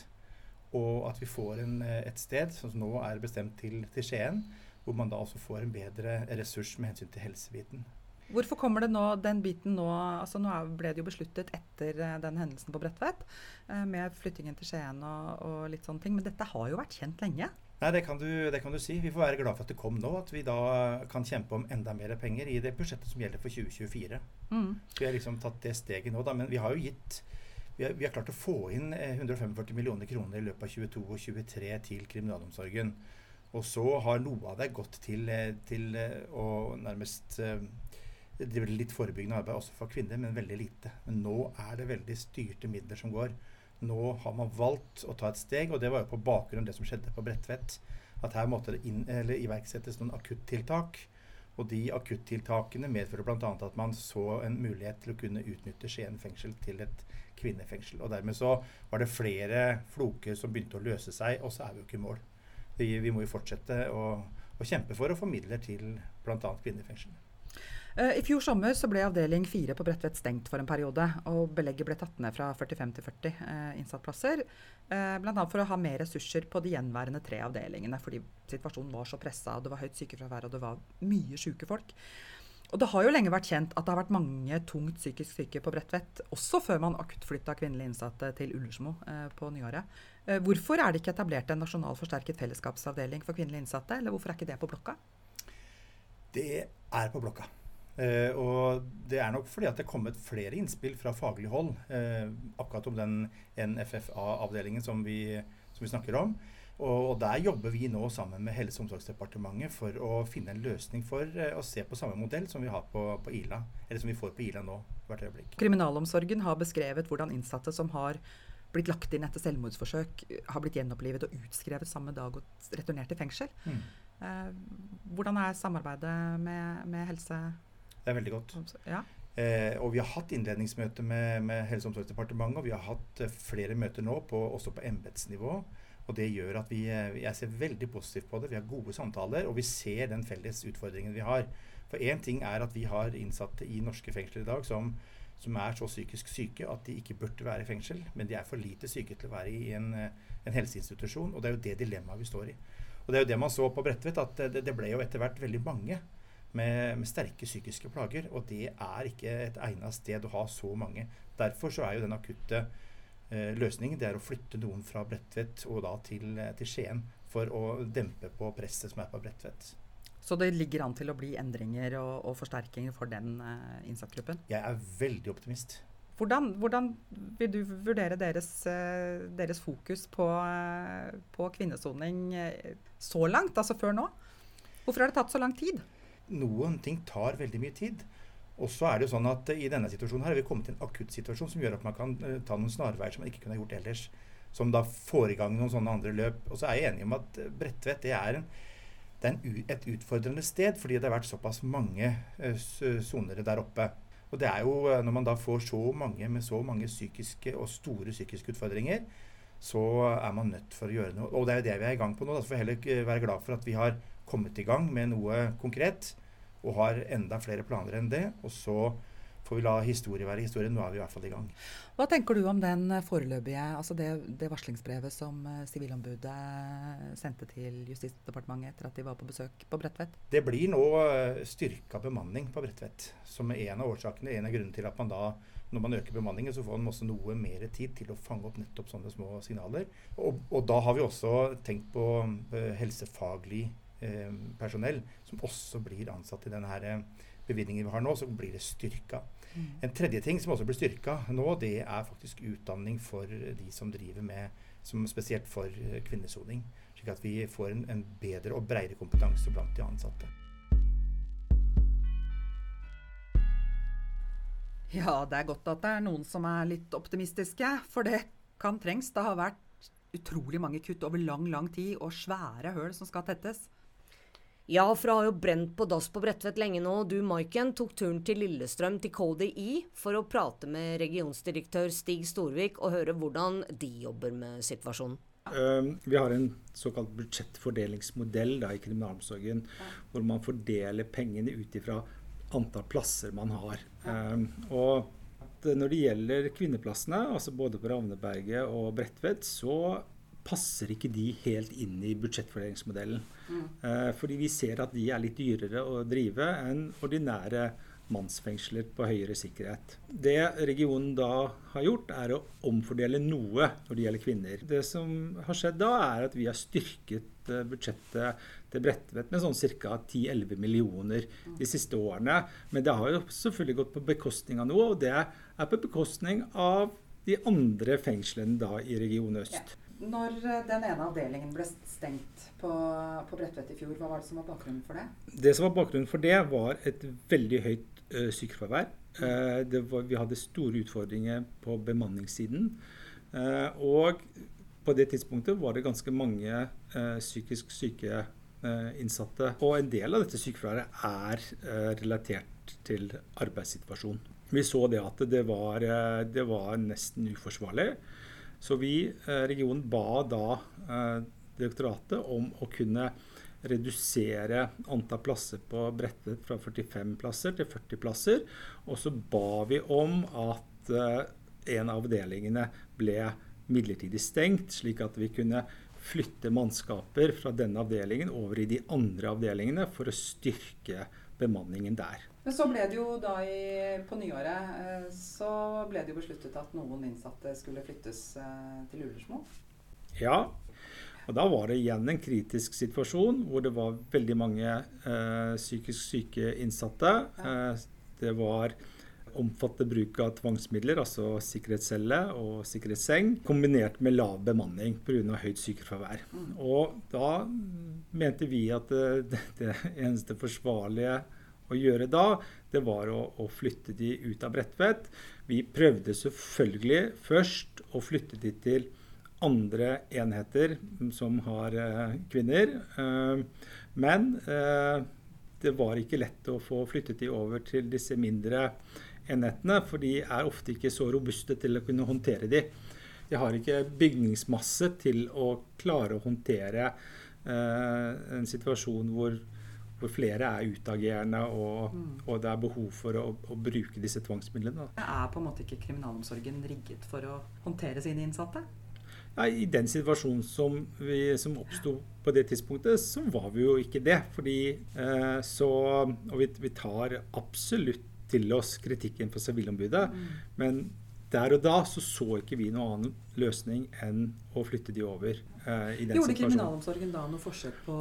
S11: Og at vi får en, eh, et sted som nå er bestemt til, til Skien, hvor man da også får en bedre ressurs med hensyn til helsebiten.
S3: Hvorfor kommer det nå, den biten nå altså Nå ble det jo besluttet etter uh, den hendelsen på Bredtvet, uh, med flyttingen til Skien og, og, litt sånne ting. Men dette har jo vært kjent lenge?
S11: Nei, det kan, du, det kan, du, si. Vi får være glad for at det kom nå. At vi da kan kjempe om enda mer penger i det budsjettet som gjelder for 2024. Mm. Så vi har liksom tatt det steget nå, da. Men vi har jo gitt vi har, vi har klart å få inn 145 eh, millioner kroner i løpet av 2022 og 2023 til kriminalomsorgen. Og så har noe av det gått til, til å nærmest driver litt forebyggende arbeid også for kvinner, men veldig lite. Men nå er det veldig styrte midler som går. Nå har man valgt å ta et steg, og det var jo på bakgrunn av det som skjedde på Bredtvet. At her måtte det inn, iverksettes noen akuttiltak. Og de akuttiltakene medfører bl.a. at man så en mulighet til å kunne utnytte Skien fengsel til et kvinnefengsel. Og dermed så var det flere floker som begynte å løse seg, og så er vi jo ikke i mål. Vi, vi må jo fortsette å, å kjempe for å få midler til bl.a. kvinnefengslene.
S3: Uh, I fjor sommer så ble avdeling 4 på Bredtvet stengt for en periode. og Belegget ble tatt ned fra 45 til 40 eh, innsattplasser. Eh, Bl.a. for å ha mer ressurser på de gjenværende tre avdelingene. Fordi situasjonen var så pressa, det var høyt sykefravær og det var mye syke folk. Og Det har jo lenge vært kjent at det har vært mange tungt psykisk syke på Bredtvet, også før man akuttflytta kvinnelige innsatte til Ullersmo eh, på nyåret. Eh, hvorfor er det ikke etablert en nasjonal forsterket fellesskapsavdeling for kvinnelige innsatte, eller hvorfor er ikke det på blokka?
S11: Det er på blokka. Uh, og det er nok fordi at det er kommet flere innspill fra faglig hold uh, akkurat om den NFFA-avdelingen som, som, vi snakker om. Og, og, der jobber vi nå sammen med Helse- og omsorgsdepartementet for å finne en løsning for uh, å se på samme modell som vi har på, på, Ila, eller som vi får på Ila nå hvert øyeblikk.
S3: Kriminalomsorgen har beskrevet hvordan innsatte som har blitt lagt inn etter selvmordsforsøk, har blitt gjenopplivet og utskrevet samme dag og returnert til fengsel. Mm. hvordan er samarbeidet med, med helse?
S11: Det er veldig godt. Ja. Eh, og vi har hatt innledningsmøte med, med Helse- og omsorgsdepartementet, og vi har hatt eh, flere møter nå, på, også på embetsnivå. Og det gjør at vi, eh, jeg ser veldig positivt på det. Vi har gode samtaler, og vi ser den felles utfordringen vi har. For én ting er at vi har innsatte i norske fengsler i dag som, som, er så psykisk syke at de ikke burde være i fengsel, men de er for lite syke til å være i en, eh, en helseinstitusjon. Og det er jo det dilemmaet vi står i. Og det er jo det man så på Bredtvet, at det, det ble jo etter hvert veldig mange med, med, sterke psykiske plager. Og det er ikke et egnet sted å ha så mange. Derfor så er jo den akutte eh, løsningen Det er å flytte noen fra Bredtvet og da til, eh, til Skien for å dempe på presset som er på Bredtvet.
S3: Så det ligger an til å bli endringer og, og forsterkinger for den eh, innsatsgruppen?
S11: Jeg er veldig optimist.
S3: Hvordan, hvordan vil du vurdere deres, uh, deres fokus på, uh, på kvinnesoning så langt, altså før nå? Hvorfor har det tatt så lang tid?
S11: Noen ting tar veldig mye tid. Og så er det jo sånn at I denne situasjonen her har vi kommet til en akuttsituasjon som gjør at man kan ta noen snarveier som man ikke kunne gjort ellers som da får i gang noen sånne andre løp. Og så er jeg enig om at Bredtvet det er, en, det er en, et utfordrende sted, fordi det har vært såpass mange soner uh, der oppe. Og det er jo eh, når man da får så mange med så mange psykiske og store psykiske utfordringer, så er man nødt for å gjøre noe. Og det er jo det vi er i gang på nå. Da får vi heller være glad for at vi har kommet i gang med noe konkret, og har enda flere planer enn det. Og så får vi la historie være historie. Nå er vi i hvert fall i gang.
S3: Hva tenker du om den foreløpige, altså det, det varslingsbrevet som eh, Sivilombudet sendte til Justisdepartementet etter at de var på besøk på Bredtvet?
S11: Det blir nå eh, styrka bemanning på Bredtvet, som er en av årsakene. En av grunnene til at man da når man øker bemanningen, så får man også noe mer tid til å fange opp nettopp sånne små signaler. Og, og da har vi også tenkt på uh, helsefaglig personell, som også blir ansatt i denne uh, bevilgningen vi har nå, så blir det styrka. Mm. En tredje ting som også blir styrka nå, det er faktisk utdanning for de som driver med som Spesielt for eh, kvinnesoning. Slik at vi får en, en bedre og bredere kompetanse blant de ansatte.
S3: Ja, det er godt at det er noen som er litt optimistiske. For det kan trengs. Det har vært utrolig mange kutt over lang, lang tid, og svære høl som skal tettes.
S2: Ja, for det har jo brent på dass på Bredtvet lenge nå. Du, Maiken, tok turen til Lillestrøm til E for å prate med regionsdirektør Stig Storvik og høre hvordan de jobber med situasjonen.
S12: Uh, vi har en såkalt budsjettfordelingsmodell da, i kriminalomsorgen, hvor man fordeler pengene ut ifra antall plasser man har. Uh, og når det gjelder kvinneplassene, altså både på Ravneberget og Bredtvet, så passer ikke de helt inn i budsjettfordelingsmodellen. Mm. Eh, fordi vi ser at de er litt dyrere å drive enn ordinære mannsfengsler på høyere sikkerhet. Det regionen da har gjort, er å omfordele noe når det gjelder kvinner. Det som har skjedd da, er at vi har styrket eh, budsjettet til Bredtvet med sånn ca. 10-11 millioner de siste årene. Men det har jo selvfølgelig gått på bekostning av noe, og det er på bekostning av de andre fengslene da i Region Øst.
S3: Når eh, den ene avdelingen ble stengt på, på Bredtvet i fjor, hva var det som var bakgrunnen for det?
S12: Det som var bakgrunnen for det, var et veldig høyt uh, sykefravær. Uh, var, vi hadde store utfordringer på bemanningssiden. Uh, og på det tidspunktet var det ganske mange psykisk syke innsatte. Og en del av dette sykefraværet er relatert til arbeidssituasjonen. Vi så det at det var, det var nesten uforsvarlig. Så vi, eh, regionen, ba da eh, direktoratet om å kunne redusere antall plasser på Bredtvet fra 45 plasser til 40 plasser. Og så ba vi om at eh, en av avdelingene ble midlertidig stengt, slik at vi kunne flytte mannskaper fra denne avdelingen over i de andre avdelingene for å styrke bemanningen der.
S3: Men så ble det jo da i, på nyåret eh, så ble det jo besluttet at noen innsatte skulle flyttes eh, til Ullersmo.
S12: Ja, og da var det igjen en kritisk situasjon hvor det var veldig mange eh, psykisk syke innsatte. Ja. Eh, det var omfattende bruk av tvangsmidler, altså sikkerhetscelle og sikkerhetsseng, kombinert med lav bemanning pga. høyt sykefravær. Mm. Og da mente vi at det, det eneste forsvarlige å gjøre da, det var å, å flytte de ut av Bredtvet. Vi prøvde selvfølgelig først å flytte de til andre enheter som har eh, kvinner. Eh, men eh, det var ikke lett å få flyttet de over til disse mindre enhetene, for de er ofte ikke så robuste til å kunne håndtere de. De har ikke bygningsmasse til å klare å håndtere eh, en situasjon hvor hvor flere er utagerende, og, mm. og, det er behov for å, å bruke disse tvangsmidlene.
S3: Da. Er på en måte ikke kriminalomsorgen rigget for å håndtere sine innsatte?
S12: Nei, I den situasjonen som, vi, som oppsto på det tidspunktet, så var vi jo ikke det. Fordi eh, så Og vi, vi, tar absolutt til oss kritikken fra Sivilombudet, mm. men der og da så så ikke vi noen annen løsning enn å flytte de over. Eh, i den
S3: Gjorde
S12: situasjonen.
S3: kriminalomsorgen da noe forsøk på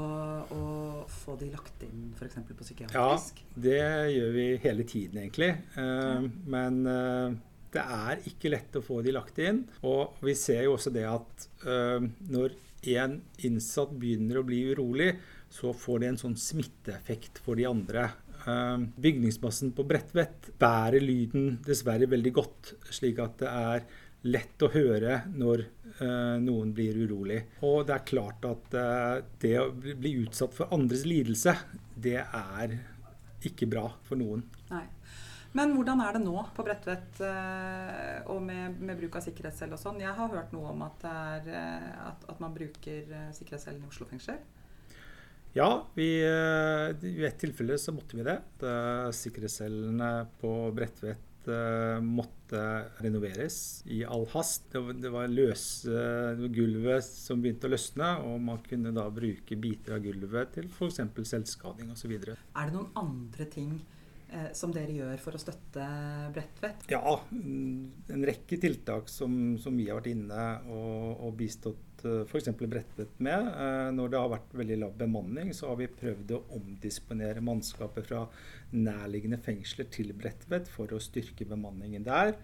S3: å få de lagt inn f.eks. på psykiatrisk?
S12: Ja, det gjør vi hele tiden, egentlig. Eh, Men uh, det er ikke lett å få de lagt inn. Og vi ser jo også det at uh, når en innsatt begynner å bli urolig, så får det en sånn smitteeffekt for de andre. Bygningsmassen på Bredtvet bærer lyden dessverre veldig godt, slik at det er lett å høre når eh, noen blir urolig. Og det er klart at eh, det å bli utsatt for andres lidelse, det er ikke bra for noen.
S3: Nei. Men hvordan er det nå på Bredtvet eh, og med, med bruk av sikkerhetscelle og sånn? Jeg har hørt noe om at, det er, eh, at, at man bruker eh, sikkerhetscellen i Oslo fengsel.
S12: Ja, vi, i et tilfelle så måtte vi det. Sikkerhetscellene på Bredtvet måtte renoveres i all hast. Det var, det var løse gulvet som begynte å løsne, og man kunne da bruke biter av gulvet til f.eks. selvskading osv.
S3: Er det noen andre ting eh, som dere gjør for å støtte Bredtvet?
S12: Ja, mm, en rekke tiltak som, som vi har vært inne og, og bistått f.eks. Bredtvet med. Eh, Når det har vært veldig lav bemanning, så har vi prøvd å omdisponere mannskapet fra nærliggende fengsler til Bredtvet for å styrke bemanningen der.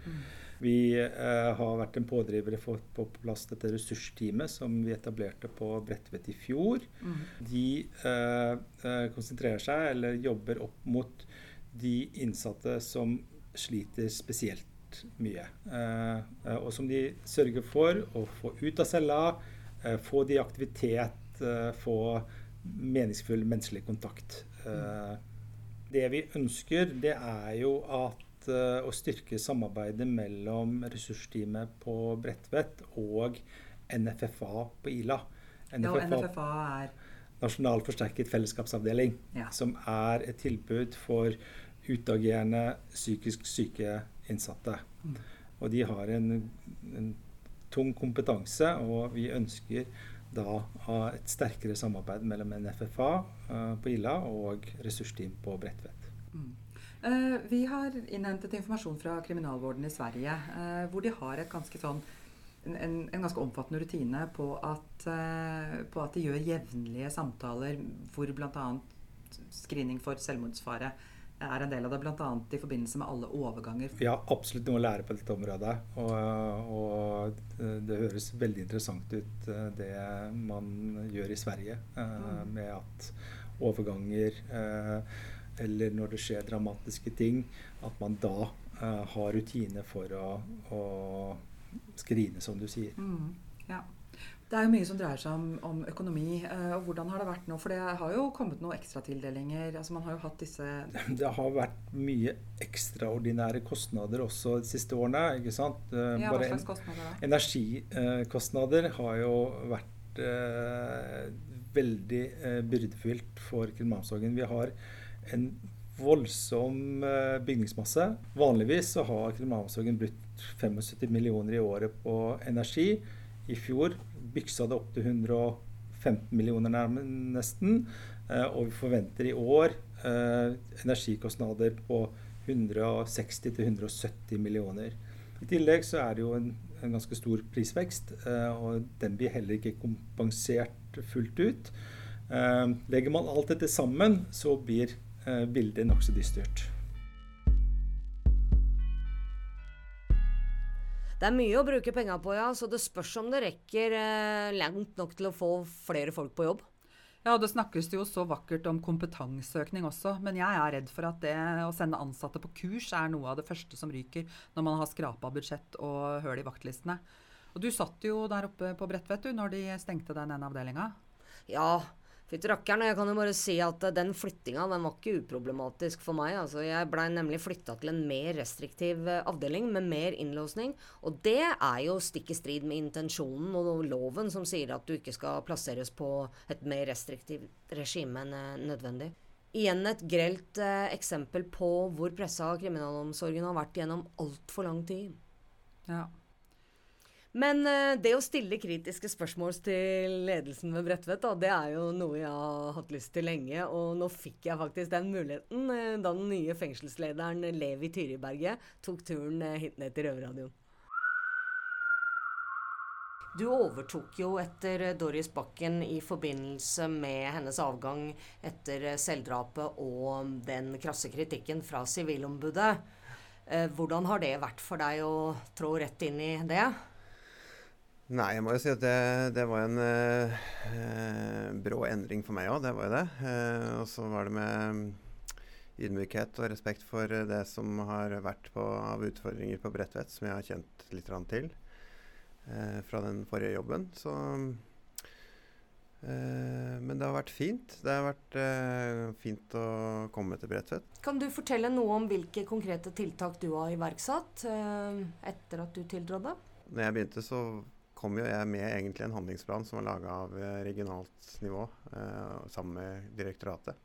S12: Vi eh, har vært en pådriver for å få på plass dette ressursteamet som vi etablerte på Bredtvet i fjor.
S3: Mm.
S12: De eh, eh, konsentrerer seg eller jobber opp mot de innsatte som sliter spesielt mye. Eh, og som de sørger for å få ut av cella, eh, få de i aktivitet, eh, få meningsfull menneskelig kontakt. Eh, det vi ønsker, det er jo at å styrke samarbeidet mellom ressursteamet på Bredtvet og NFFA på Ila.
S3: Ja, og NFFA er
S12: Nasjonal forsterket fellesskapsavdeling,
S3: Ja.
S12: som er et tilbud for utagerende psykisk syke innsatte.
S3: Mm.
S12: Og de har en, en tung kompetanse, og vi ønsker da ha et sterkere samarbeid mellom NFFA uh, på Ila og ressursteam på Bredtvet.
S3: Eh, vi har innhentet informasjon fra kriminalvården i Sverige, uh, hvor de har et ganske sånn en, en, ganske omfattende rutine på at, eh, på at de gjør jevnlige samtaler hvor bl.a. screening for selvmordsfare er en del av det, bl.a. i forbindelse med alle overganger.
S12: Vi har absolutt noe å lære på dette området. Og, og det, det høres veldig interessant ut, eh, det man gjør i Sverige. eh,
S3: Mm.
S12: Med at overganger eh, eller når det skjer dramatiske ting, at man da eh, har rutine for å, å skrine, som du sier.
S3: Mm, ja. Det er jo mye som dreier seg om, om økonomi. eh, og Hvordan har det vært nå? For det har jo kommet noen ekstratildelinger. Altså man har jo hatt disse
S12: Det har vært mye ekstraordinære kostnader også de siste årene. ikke sant? Eh,
S3: Ja, hva slags kostnader da?
S12: Energikostnader har jo vært eh, veldig eh, byrdefylt for kriminalomsorgen. Vi har en voldsom eh, bygningsmasse. Vanligvis så har kriminalomsorgen brukt 75 millioner i året på energi. I fjor byksa det opp til 115 millioner nærmest, nesten. Eh, og vi forventer i år eh, energikostnader på 160-170 millioner. I tillegg så er det jo en, en ganske stor prisvekst, eh, og den blir heller ikke kompensert fullt ut. Eh, legger man alt dette sammen, så blir eh, bildet nokså dystert.
S2: Det er mye å bruke penger på, ja, så det spørs om det rekker eh, langt nok til å få flere folk på jobb.
S3: Ja, og det snakkes jo så vakkert om kompetanseøkning også, men jeg er redd for at det å sende ansatte på kurs er noe av det første som ryker når man har skrapa budsjett og høl i vaktlistene. Og du satt jo der oppe på Bredtvet når de stengte den ene avdelinga.
S2: Ja, fytti rakkeren. Jeg kan jo bare si at eh, den flyttinga den var ikke uproblematisk for meg. Altså, jeg blei nemlig flytta til en mer restriktiv eh, avdeling med mer innlåsning. Og det er jo stikk i strid med intensjonen og loven som sier at du ikke skal plasseres på et mer restriktivt regime enn eh, nødvendig. Igjen et grelt eh, eksempel på hvor pressa kriminalomsorgen har vært gjennom altfor lang tid.
S3: Ja.
S2: Men eh, det å stille kritiske spørsmål til ledelsen ved Bredtvet, det er jo noe jeg har hatt lyst til lenge. Og nå fikk jeg faktisk den muligheten eh, da den nye fengselslederen Levi Tyriberget tok turen eh, hit ned til Røverradioen. Du overtok jo etter Doris Bakken i forbindelse med hennes avgang etter selvdrapet og den krasse kritikken fra Sivilombudet. Hvordan har det vært for deg å trå rett inn i det?
S13: Nei, jeg må jo si at det, det var en eh, brå endring for meg òg. Det var jo det. Eh, og så var det med ydmykhet og respekt for det som har vært på, av utfordringer på Bredtvet, som jeg har kjent litt til eh, fra den forrige jobben. Så eh, Men det har vært fint. Det har vært eh, fint å komme til Bredtvet.
S2: Kan du fortelle noe om hvilke konkrete tiltak du har iverksatt eh, etter at du tiltrådte?
S13: Når jeg begynte, så kom jo jeg med egentlig en handlingsplan som var laga av eh, regionalt nivå eh, sammen med direktoratet.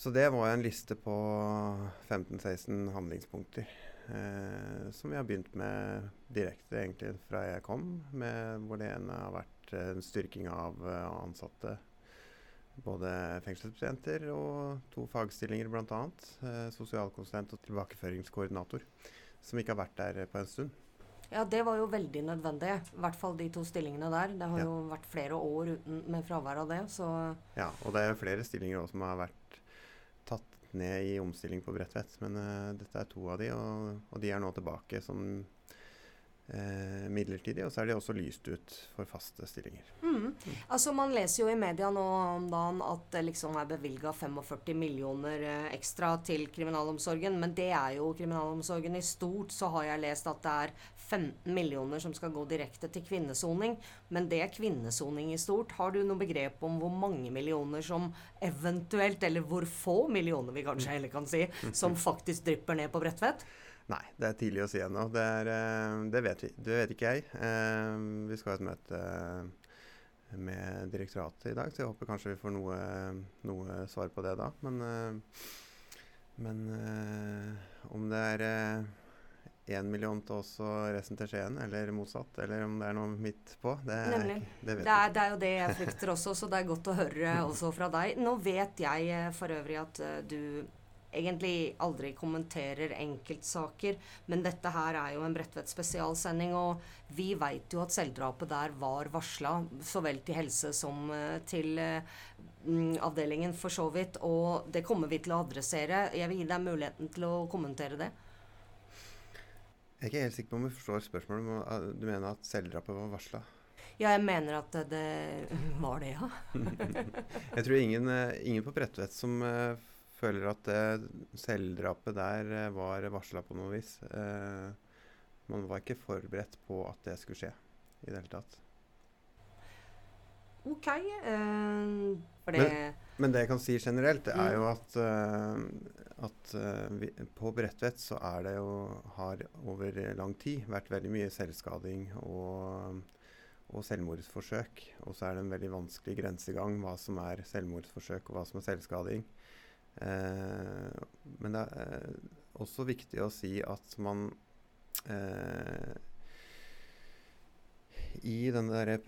S13: Så det var en liste på 15-16 handlingspunkter eh, som vi har begynt med direkte egentlig fra jeg kom, med, hvor det ene har vært eh, en styrking av eh, ansatte. Både fengselsbetjenter og to fagstillinger bl.a. Eh, sosialkonsulent og tilbakeføringskoordinator. Som ikke har vært der på en stund.
S2: Ja, det var jo veldig nødvendig. I hvert fall de to stillingene der. Det har ja. jo vært flere år uten, med fravær av det, så
S13: Ja, og det er flere stillinger også som har vært tatt ned i omstilling på Bredtvet. Men uh, dette er to av de, og, og de er nå tilbake som eh, midlertidig, og så er de også lyst ut for faste stillinger.
S2: Mm. Altså Man leser jo i media nå om dagen at det liksom er bevilga 45 millioner eh, ekstra til kriminalomsorgen, men det er jo kriminalomsorgen i stort. Så har jeg lest at det er 15 millioner som skal gå direkte til kvinnesoning, men det er kvinnesoning i stort. Har du noe begrep om hvor mange millioner som eventuelt, eller hvor få millioner vi kanskje heller kan si, som faktisk drypper ned på Bredtvet?
S13: Nei, det er tidlig å si ennå. Det, eh, det, vet vi. Det vet ikke jeg. Eh, vi skal ha et møte med direktoratet i dag, så jeg håper kanskje vi får noe, noe svar på det da. Men, eh, men om det er én million til oss og resten til Skien, eller motsatt, eller om det er noe midt på, det,
S2: Nemlig.
S13: det vet
S2: det er, det er jo det jeg frykter også, så det er godt å høre også fra deg. Nå vet jeg for øvrig at du egentlig aldri kommenterer enkeltsaker, men dette her er jo en Bredtvet spesialsending, og vi veit jo at selvdrapet der var varsla, så vel til helse som uh, til uh, avdelingen for så vidt, og det kommer vi til å adressere. Jeg vil gi deg muligheten til å kommentere det.
S13: Jeg er ikke helt sikker på om jeg forstår spørsmålet. Du mener at selvdrapet var varsla?
S2: Ja, jeg mener at det var det, ja.
S13: jeg tror ingen, eh, ingen på Bredtvet som føler at eh, selvdrapet der eh, var varsla på noe vis. Eh, man var ikke forberedt på at det skulle skje i det hele tatt.
S2: OK. Uh,
S13: men, men, det jeg kan si generelt, det er jo mm. at, at vi, på Bredtvet så er det jo har over lang tid vært veldig mye selvskading og, og selvmordsforsøk. Og så er det en veldig vanskelig grensegang hva som er selvmordsforsøk og hva som er selvskading. Eh, men det er eh, også viktig å si at man eh, I denne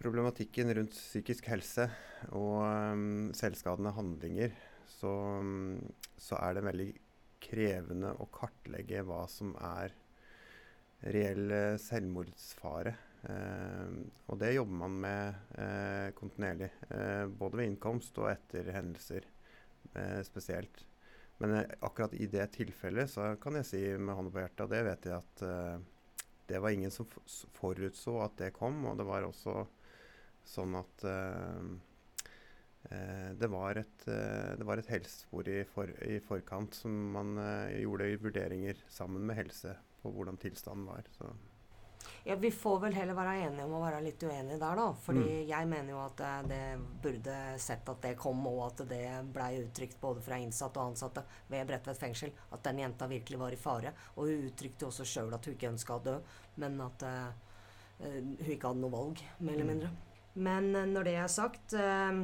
S13: problematikken rundt psykisk helse og um, selvskadende handlinger, så, um, så, er det veldig krevende å kartlegge hva som er reell selvmordsfare. Eh, og det jobber man med eh, kontinuerlig, eh, både ved innkomst og etter hendelser eh, spesielt. Men eh, akkurat i det tilfellet så kan jeg si med hånda på hjertet, og det vet jeg at eh, det var ingen som forutså at det kom. Og det var også sånn at eh, eh, det var et, eh, det var et helsespor i, for, i, forkant som man gjorde vurderinger sammen med helse på hvordan tilstanden var. Så.
S2: Ja, Vi får vel heller være enige om å være litt uenige der, da. Fordi mm. jeg mener jo at det, burde sett at det kom, og at det blei uttrykt både fra innsatte og ansatte ved Bredtvet fengsel at den jenta virkelig var i fare. Og hun uttrykte også sjøl at hun ikke ønska å dø, men at uh, hun ikke hadde noe valg, mer eller mm. mindre. Men uh, når det er sagt uh,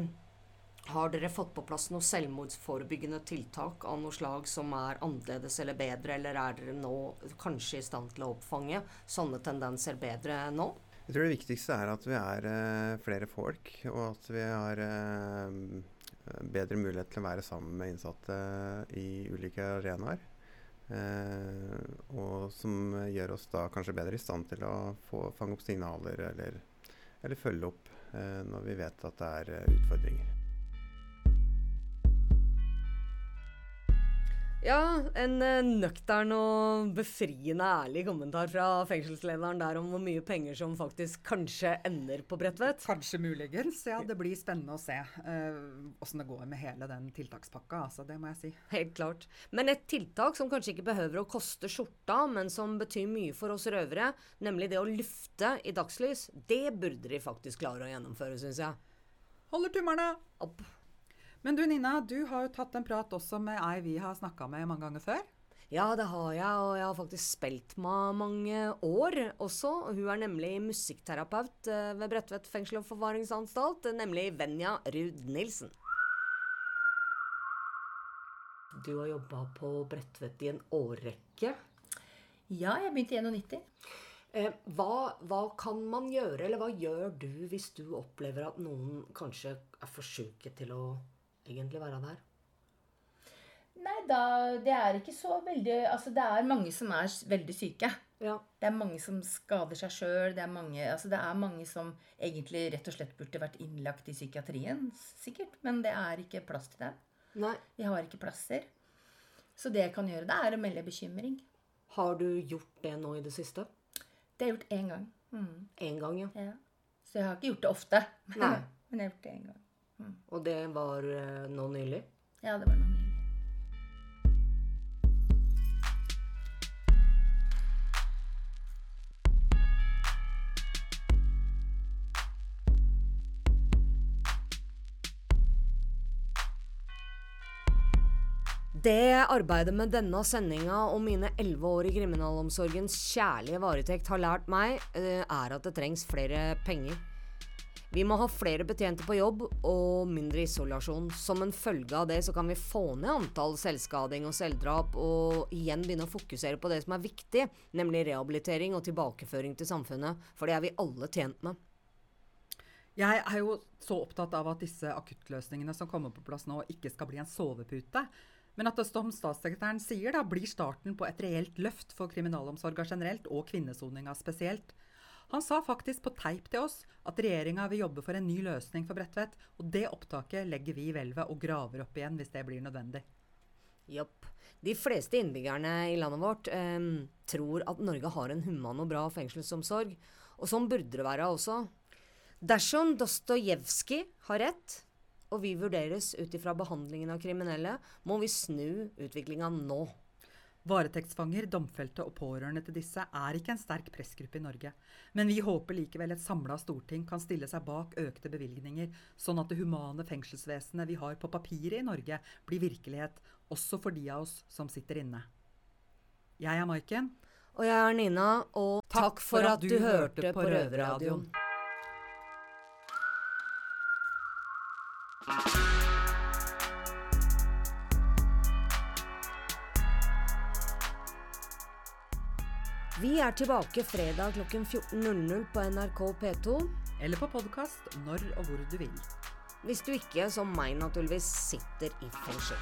S2: har dere fått på plass noen selvmordsforebyggende tiltak av noe slag som er annerledes eller bedre, eller er dere nå kanskje i stand til å oppfange sånne tendenser bedre nå?
S13: Jeg tror det viktigste er at vi er uh, flere folk, og at vi har uh, bedre mulighet til å være sammen med innsatte i ulike arenaer. Eh, og som gjør oss da kanskje bedre i stand til å få, fange opp signaler eller, eller følge opp eh, når vi vet at det er eh, utfordringer.
S2: Ja, en eh, nøktern og befriende ærlig kommentar fra fengselslederen der om hvor mye penger som faktisk kanskje ender på Bredtvet.
S3: Kanskje muligens. Ja, det blir spennende å se åssen det går med hele den tiltakspakka. Altså, det må jeg si.
S2: Helt klart. Men et tiltak som kanskje ikke behøver å koste skjorta, men som betyr mye for oss røvere, nemlig det å lufte i dagslys, det burde de faktisk klare å gjennomføre, syns jeg.
S3: Holder tummerne
S2: Opp.
S3: Men du Nina, du har jo tatt en prat også med ei vi har snakka med mange ganger før.
S2: Ja, det har jeg, og jeg har faktisk spilt med mange år også. Hun er nemlig musikkterapeut eh, ved Bredtvet fengsel og forvaringsanstalt, nemlig Venja Ruud Nilsen. Du har jobba på Bredtvet i en årrekke.
S14: Ja, jeg begynte i 91.
S2: Eh, hva, hva, kan man gjøre, eller hva gjør du hvis du opplever at noen kanskje er for syke til å egentlig være der?
S14: Nei, da Det er ikke så veldig Altså, det er mange som er veldig syke.
S2: Ja.
S14: Det er mange som skader seg sjøl. Det, er mange, altså det er mange som egentlig rett og slett burde vært innlagt i psykiatrien, sikkert. Men det er ikke plass til dem.
S2: Nei.
S14: Vi har ikke plasser. Så det jeg kan gjøre, det er å melde bekymring.
S2: Har du gjort det nå i det siste?
S14: Det har jeg gjort én gang. Mm.
S2: En gang, ja.
S14: ja. Så jeg har ikke gjort det ofte.
S2: Nei.
S14: Men jeg har gjort det én gang.
S2: Mm. Og det var uh, nå nylig?
S14: Ja, det var nå nylig.
S2: Det arbeidet med denne sendinga og mine elleve år i kriminalomsorgens kjærlige varetekt har lært meg, eh, er at det trengs flere penger. Vi må ha flere betjente på jobb og mindre isolasjon. Som en følge av det så kan vi få ned antall selvskading og selvdrap, og igjen begynne å fokusere på det som er viktig, nemlig rehabilitering og tilbakeføring til samfunnet. For det er vi alle tjent med.
S3: Jeg er jo så opptatt av at disse akuttløsningene som kommer på plass nå, ikke skal bli en sovepute. Men at det som statssekretæren sier, da, blir starten på et reelt løft for kriminalomsorga generelt, og kvinnesoninga spesielt. Han sa faktisk på teip til oss at regjeringa vil jobbe for en ny løsning for Bredtvet, og det opptaket legger vi i hvelvet og graver opp igjen hvis det blir nødvendig.
S2: Jopp. De fleste innbyggerne i landet vårt eh, tror at Norge har en human og bra fengselsomsorg, og sånn burde det være også. Dersom Dostojevskij har rett, og vi vurderes ut ifra behandlingen av kriminelle, må vi snu utviklinga nå.
S3: Varetektsfanger, domfelte og pårørende til disse er ikke en sterk pressgruppe i Norge. Men vi håper likevel et samla storting kan stille seg bak økte bevilgninger, sånn at det humane fengselsvesenet vi har på papiret i Norge, blir virkelighet, også for de av oss som sitter inne. Jeg er Maiken.
S2: Og jeg er Nina, og takk, takk for, for, at du, du hørte på Røverradioen. Vi er tilbake fredag klokken 14.00 på NRK P2.
S3: Eller på podkast når og hvor du vil.
S2: Hvis du ikke, som meg naturligvis, sitter i fengsel.